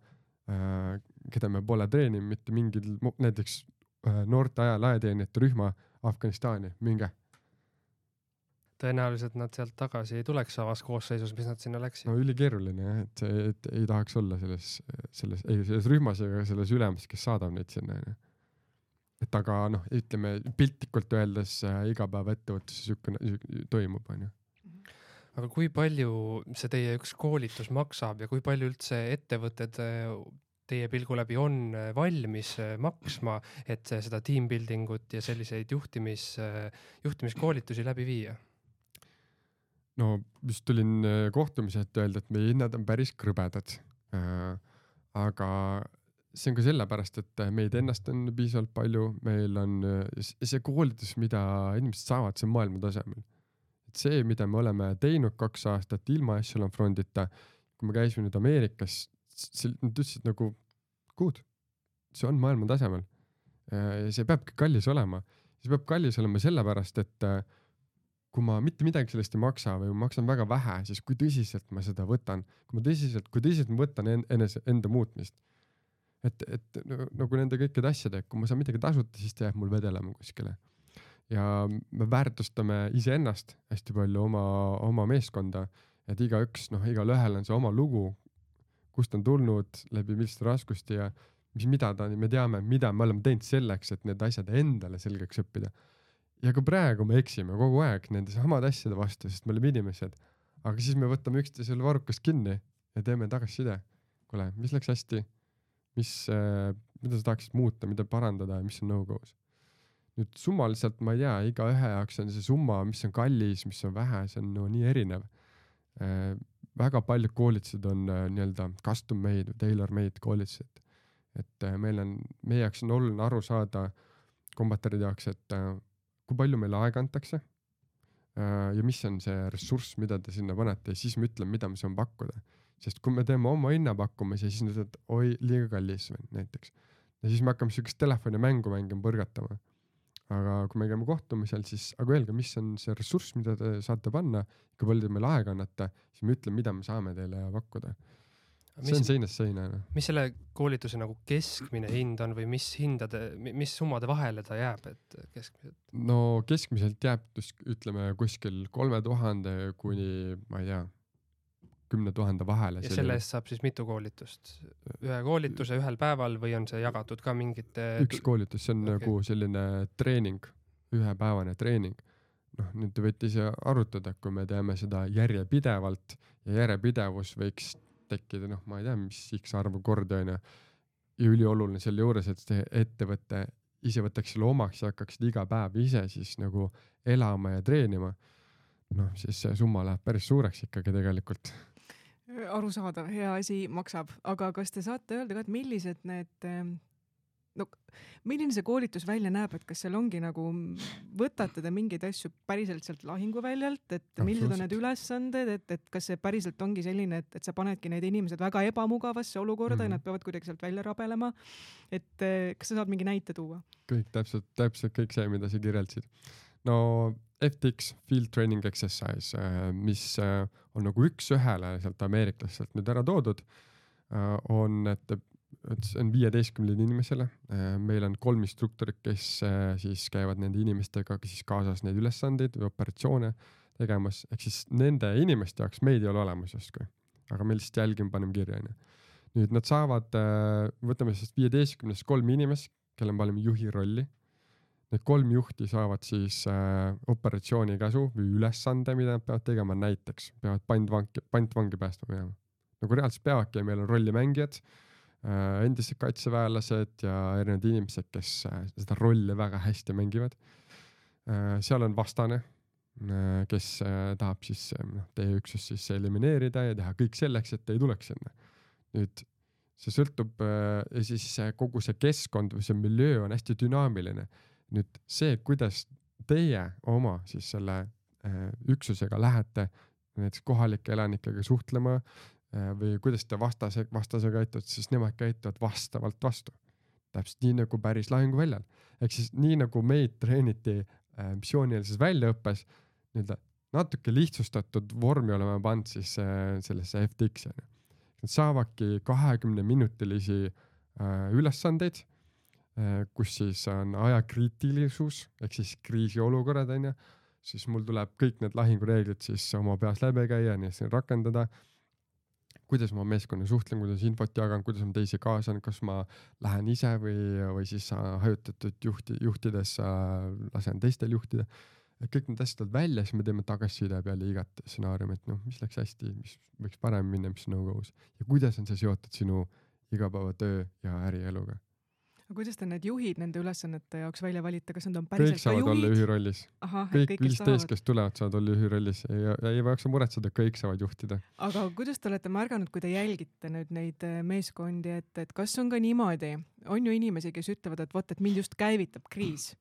äh,, keda me pole treeninud mitte mingil, näiteks noorte ajal ajateenijate rühma Afganistani, minge. tõenäoliselt nad sealt tagasi ei tuleks samas koosseisus, mis nad sinna läksid. no ülikeeruline jah, et see, et ei tahaks olla selles, selles, ei selles rühmas ega selles ülemas, kes saadab neid sinna onju et aga noh, ütleme piltlikult öeldes äh, igapäevaettevõtluses siukene toimub, onju aga kui palju see teie üks koolitus maksab ja kui palju üldse ettevõtted äh, teie pilgu läbi on äh, valmis äh, maksma, et seda team building ut ja selliseid juhtimis, juhtimiskoolitusi läbi viia? no just tulin kohtumiselt öelda, et meie hinnad on päris krõbedad. aga see on ka sellepärast, et meid ennast on piisavalt palju, meil on see koolitus, mida inimesed saavad, see on maailma tasemel et see, mida me oleme teinud kaks aastat ilma Echelon Frontita, kui me käisime nüüd Ameerikas, nad ütlesid nagu good, see on maailma tasemel. ja see peabki kallis olema. see peab kallis olema sellepärast, et äh, kui ma mitte midagi sellest ei maksa või ma maksan väga vähe, siis kui tõsiselt ma seda võtan, kui ma tõsiselt, kui tõsiselt ma võtan enese, enda muutmist. et, et nagu nende kõikide asjadega, kui ma saan midagi tasuta, siis ta jääb mul vedelema kuskile. ja me väärtustame iseennast hästi palju, oma, oma meeskonda, et igaüks, noh, igalühel on see oma lugu, kust on tulnud, läbi milliste raskuste ja mis, mida ta, me teame, mida me oleme teinud selleks, et need asjad endale selgeks õppida. ja ka praegu me eksime kogu aeg nende samade asjade vastu, sest me oleme inimesed. aga siis me võtame üksteisele varrukast kinni ja teeme tagasiside. kuule, mis läks hästi? mis äh,, mida sa tahaksid muuta, mida parandada ja mis on no-go's? nüüd summaliselt ma ei tea, igaühe jaoks on see summa, mis on kallis, mis on vähe, see on no nii erinev äh, väga paljud koolitused on äh, nii-öelda custom made või tailor made koolitused. et äh, meil on, meie jaoks on oluline aru saada kombataride jaoks, et äh, kui palju meile aega antakse ja mis on see ressurss, mida te sinna panete ja siis me ütleme, mida me saame pakkuda. sest kui me teeme oma hinnapakkumise, siis nad ütlevad, oi, liiga kallis näiteks. ja siis me hakkame siukest telefonimängu mängima, põrgatama aga kui me käime kohtumisel, siis, aga öelge, mis on see ressurss, mida te saate panna, kui palju te meile aega annate, siis me ütleme, mida me saame teile pakkuda. see on seinast seina. Noh. mis selle koolituse nagu keskmine hind on või mis hindade, mis summade vahele ta jääb, et keskmiselt? no keskmiselt jääb, ütleme kuskil kolme tuhande kuni, ma ei tea kümne tuhande vahele. ja selle eest saab siis mitu koolitust? ühe koolituse ühel päeval või on see jagatud ka mingite? üks koolitus, see on okay. nagu selline treening, ühepäevane treening. noh, nüüd te võite ise arutada, kui me teeme seda järjepidevalt ja järjepidevus võiks tekkida, noh, ma ei tea, mis X arvu kordi onju. ja ülioluline selle juures, et see ettevõte ise võtaks selle omaks ja hakkaksid iga päev ise siis nagu elama ja treenima. noh, siis see summa läheb päris suureks ikkagi tegelikult arusaadav, hea asi maksab, aga kas te saate öelda ka, et millised need ehm, no milline see koolitus välja näeb, et kas seal ongi nagu, võtate te mingeid asju päriselt sealt lahinguväljalt, et millised on need ülesanded, et, et kas see päriselt ongi selline, et, et sa panedki need inimesed väga ebamugavasse olukorda mm -hmm. ja mhm. nad peavad kuidagi sealt välja rabelema. et eh, kas sa saad mingi näite tuua? kõik täpselt, täpselt kõik see, mida sa kirjeldasid. no FTX Field Training Exercise, äh, mis äh, on nagu üks-ühele sealt ameeriklastelt nüüd ära toodud, äh, on, et, et see on viieteistkümnele inimesele. meil on kolm instruktorit, kes siis käivad nende inimestega siis kaasas neid ülesandeid või operatsioone tegemas, ehk siis nende inimeste jaoks meid ei ole olemas justkui, aga me lihtsalt jälgime, paneme kirja, onju. nüüd nad saavad, võtame siis viieteistkümnest kolm inimest, kelle me paneme juhi rolli Need kolm juhti saavad siis äh, operatsioonikäsu või ülesande, mida nad peavad tegema, näiteks peavad pantvangi, pantvangi päästma minema. nagu reaalselt peavadki ja meil on rollimängijad äh,, endised kaitseväelased ja erinevad inimesed, kes äh, seda rolli väga hästi mängivad äh,. seal on vastane äh,, kes äh, tahab siis äh, noh, teie üksust siis elimineerida ja teha kõik selleks, et ei tuleks sinna. nüüd see sõltub äh, ja siis kogu see keskkond või see miljöö on hästi dünaamiline nüüd see, kuidas teie oma siis selle äh, üksusega lähete näiteks kohalike elanikega suhtlema äh, või kuidas te vastase, vastasega käitute, siis nemad käituvad vastavalt vastu. täpselt nii nagu päris lahinguväljal. ehk siis nii nagu meid treeniti äh, missioonilises väljaõppes, nii-öelda natuke lihtsustatud vormi oleme pannud siis äh, sellesse FTX-i onju. Nad saavadki kahekümne minutilisi äh, ülesandeid kus siis on ajakriitilisus ehk siis kriisiolukorrad onju, siis mul tuleb kõik need lahingureeglid siis oma peas läbi käia, nii et rakendada. kuidas ma meeskonna suhtlen, kuidas infot jagan, kuidas ma teisi kaasan, kas ma lähen ise või, või siis hajutatud juhti, juhtides lasen teistel juhtida. et kõik need asjad tulevad välja, siis me teeme tagasiside peale igat stsenaariumi, et noh, mis läks hästi, mis võiks paremini minna, mis on no-go's ja kuidas on see seotud sinu igapäevatöö ja ärieluga aga kuidas te need juhid nende ülesannete jaoks välja valite, kas nad on päriselt kõik saavad olla juhi rollis. kõik viisteist, kes tulevad, saavad olla juhi rollis ja ei maksa muretseda, kõik saavad juhtida. aga kuidas te olete märganud, kui te jälgite nüüd neid äh, meeskondi, et, et kas on ka niimoodi, on ju inimesi, kes ütlevad, et vot, et mind just käivitab kriis.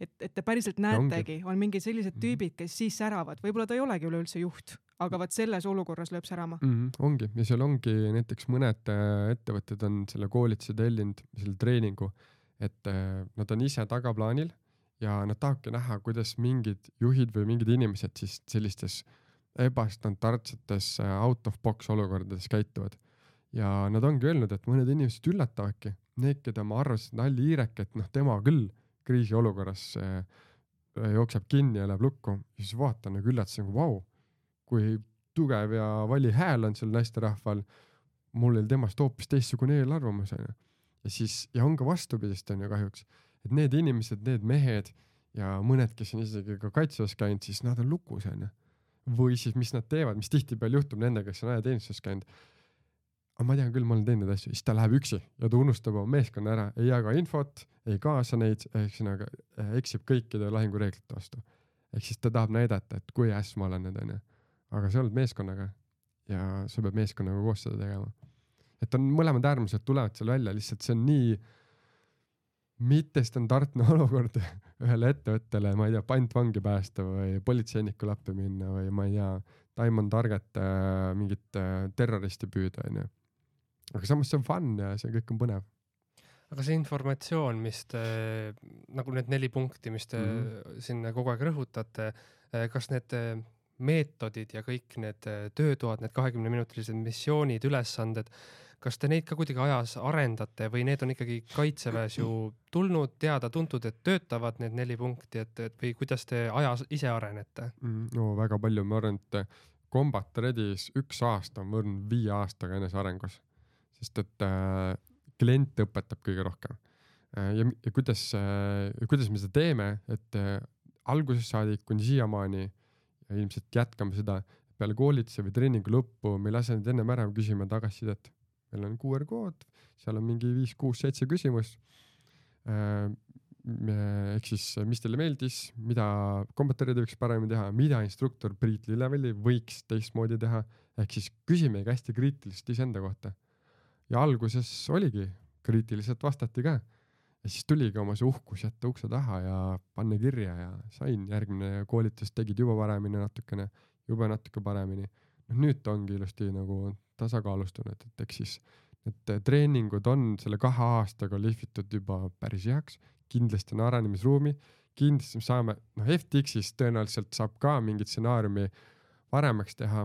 Et, et te päriselt näetegi, on mingid sellised mhm. tüübid, kes siis säravad, võib-olla ta ei olegi üleüldse juht, aga vot selles olukorras lööb särama mm. -hmm, ongi ja seal ongi näiteks mõned äh, ettevõtted on selle koolituse tellinud, selle treeningu, et äh, nad on ise tagaplaanil ja nad tahavadki näha, kuidas mingid juhid või mingid inimesed siis sellistes ebastandardsetes äh, out of box olukordades käituvad. ja nad ongi öelnud, et mõned inimesed üllatavadki, need, keda ma arvasin, et Alli Hiirek, et noh, tema küll kriisiolukorras äh, jookseb kinni ja läheb lukku, siis vaatan nagu üllatasin nagu vau, kui tugev ja vali hääl on sel naisterahval. mul oli temast hoopis teistsugune eelarvamus onju. ja siis, ja on ka vastupidist onju kahjuks, et need inimesed, need mehed ja mõned, kes on isegi ka kaitseväes käinud, siis nad on lukus onju või siis mis nad teevad, mis tihtipeale juhtub nendega, kes on ajateenistuses käinud. aga ma tean küll, ma olen teinud neid asju, siis ta läheb üksi ja ta unustab oma meeskonna ära, ei jaga infot, ei kaasa neid, ühesõnaga eh, eksib kõikide lahingureeglite vastu. ehk siis ta tahab näidata, et kui äss ma olen nüüd onju, aga sa oled meeskonnaga ja sa pead meeskonnaga koos seda tegema. et on mõlemad äärmused tulevad seal välja, lihtsalt see on nii mittestandardne olukord ühele ettevõttele, ma ei tea, pantvangi päästa või politseinikule appi minna või ma ei tea, Diamond Target äh, mingit äh, terroristi püüda, onju. aga samas see on fun ja see kõik on põnev. aga see informatsioon, mis te, nagu need neli punkti, mis te mm -hmm. siin kogu aeg rõhutate, äh, kas need äh, meetodid ja kõik need äh, töötoad, need kahekümneminutilised missioonid, ülesanded kas te neid ka kuidagi ajas arendate või need on ikkagi kaitseväes ju tulnud, teada-tuntud, et töötavad need neli punkti, et, et või kuidas te ajas ise arenete? Mm, no väga palju, ma arvan, et Combat Ready's üks aasta on võrrelnud viie aastaga enesearengus, sest et äh, klient õpetab kõige rohkem äh,. ja, ja kuidas äh,, kuidas me seda teeme, et äh, algusest saadik kuni siiamaani ja ilmselt jätkame seda peale koolituse või treeningu lõppu, me ei lase neid ennem ära, küsime tagasisidet meil on QR kood, seal on mingi viis, kuus, seitse küsimust. Äh, ehk siis, mis teile meeldis, mida kombatöörid võiks paremini teha, mida instruktor Priit Lillevelli võiks teistmoodi teha, ehk siis küsimegi hästi kriitiliselt iseenda kohta. ja alguses oligi, kriitiliselt vastati ka ja siis tuligi oma see uhkus jätta ukse taha ja panna kirja ja sain järgmine koolitus, tegid juba paremini natukene, juba natuke paremini. noh, nüüd ta ongi ilusti nagu tasakaalustunud, et eks siis need treeningud on selle kahe aastaga lihvitud juba päris heaks, kindlasti on arenemisruumi, kindlasti me saame, noh FTX-is tõenäoliselt saab ka mingit stsenaariumi paremaks teha.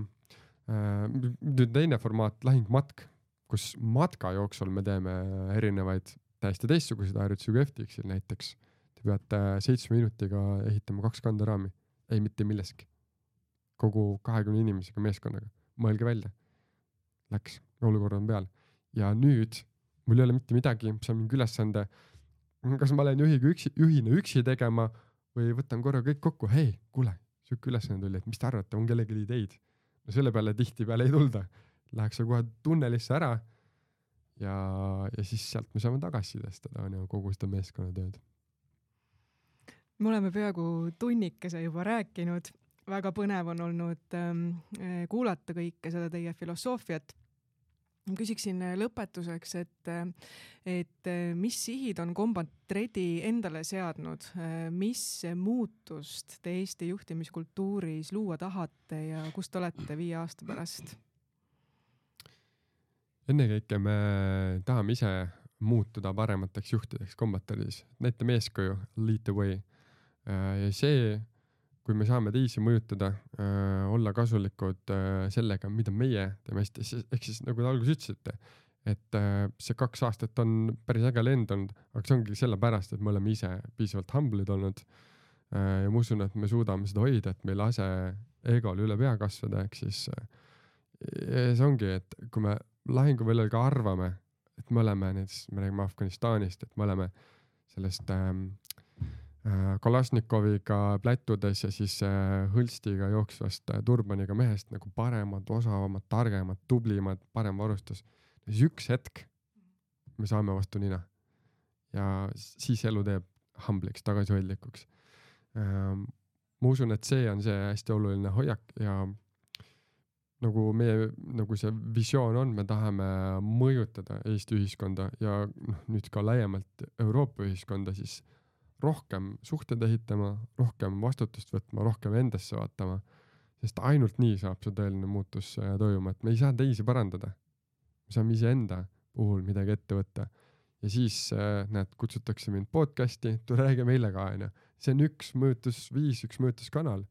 Äh, nüüd teine formaat, lahingmatk, kus matka jooksul me teeme erinevaid täiesti teistsuguseid harjutusi kui FTX-il näiteks. Te peate seitsme minutiga ehitama kaks kanderaami, ei mitte milleski. kogu kahekümne inimesega meeskonnaga, mõelge välja läks, olukord on peal. ja nüüd mul ei ole mitte midagi, saan mingi ülesande. kas ma lähen juhiga üksi, juhina üksi tegema või võtan korra kõik kokku, hei, kuule, sihuke ülesanne tuli, et mis te arvate, on kellelgi ideid? no selle peale tihtipeale ei tulda, läheks kohe tunnelisse ära. Ja, ja siis sealt me saame tagasisidestada on ju kogu seda meeskonnatööd. me oleme peaaegu tunnikese juba rääkinud väga põnev on olnud ähm, kuulata kõike seda teie filosoofiat küsiksin äh, lõpetuseks, et, äh, et äh, mis sihid on Combat Ready endale seadnud, mis muutust te Eesti juhtimiskultuuris luua tahate ja kus te olete viie aasta pärast? Ennekõike me tahame ise muutuda paremateks juhtideks Combat Ready's, näitame eeskuju, lead the way. ja see kui me saame teisi mõjutada äh,, olla kasulikud äh, sellega, mida meie teeme hästi, ehk siis nagu te alguses ütlesite, et äh, see kaks aastat on päris äge lend olnud, aga see ongi sellepärast, et me oleme ise piisavalt humble'id olnud äh,. ja ma usun, et me suudame seda hoida, et me ei lase egol üle pea kasvada, ehk siis äh, see ongi, et kui me lahinguväljal ka arvame, et me oleme näiteks, me räägime Afganistanist, et me oleme sellest ähm, Äh, Kalašnikoviga plätudes ja siis äh, hõlstiga jooksvast äh, turbaniga mehest nagu paremad, osavamad, targemad, tublimad, parem varustus. siis üks hetk me saame vastu nina ja siis elu teeb humble'iks, tagasihoidlikuks. Ähm, ma usun, et see on see hästi oluline hoiak ja nagu meie, nagu see visioon on, me tahame mõjutada Eesti ühiskonda ja noh, nüüd ka laiemalt Euroopa ühiskonda siis rohkem suhteid ehitama, rohkem vastutust võtma, rohkem endasse vaatama. sest ainult nii saab see tõeline muutus äh, toimuma, et me ei saa teisi parandada. me saame iseenda puhul midagi ette võtta ja siis äh, näed, kutsutakse mind podcast'i, tule räägi meile ka onju. see on üks mõjutusviis, üks mõjutuskanal.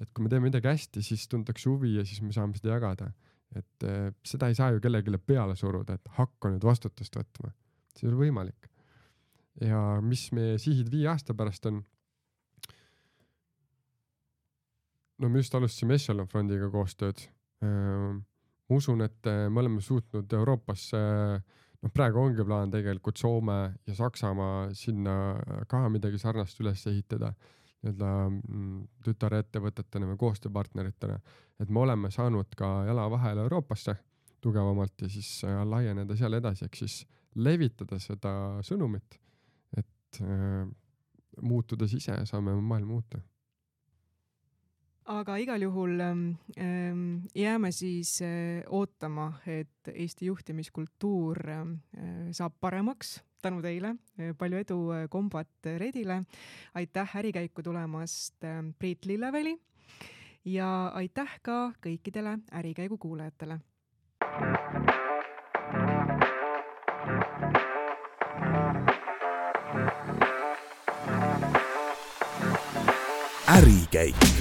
Et kui me teeme midagi hästi, siis tuntakse huvi ja siis me saame seda jagada. et äh, seda ei saa ju kellelegi peale suruda, et hakka nüüd vastutust võtma. see ei ole võimalik. ja mis meie sihid viie aasta pärast on? no me just alustasime Echelon Frondiga koostööd äh, ma usun, et äh, me oleme suutnud Euroopas, noh, praegu ongi plaan tegelikult Soome ja Saksamaa sinna ka midagi sarnast üles ehitada nii-öelda mm, tütarettevõtetena või koostööpartneritena, et me oleme saanud ka jala vahele Euroopasse tugevamalt ja siis äh, laieneda seal edasi, ehk siis levitada seda sõnumit, et äh, muutudes ise saame maailma muuta aga igal juhul ähm, jääme siis äh, ootama, et Eesti juhtimiskultuur äh, saab paremaks tänu teile. palju edu äh, Kombat Redile. aitäh ärikäiku tulemast äh,, Priit Lilleväli. ja aitäh ka kõikidele Ärikäigu kuulajatele. ärikäik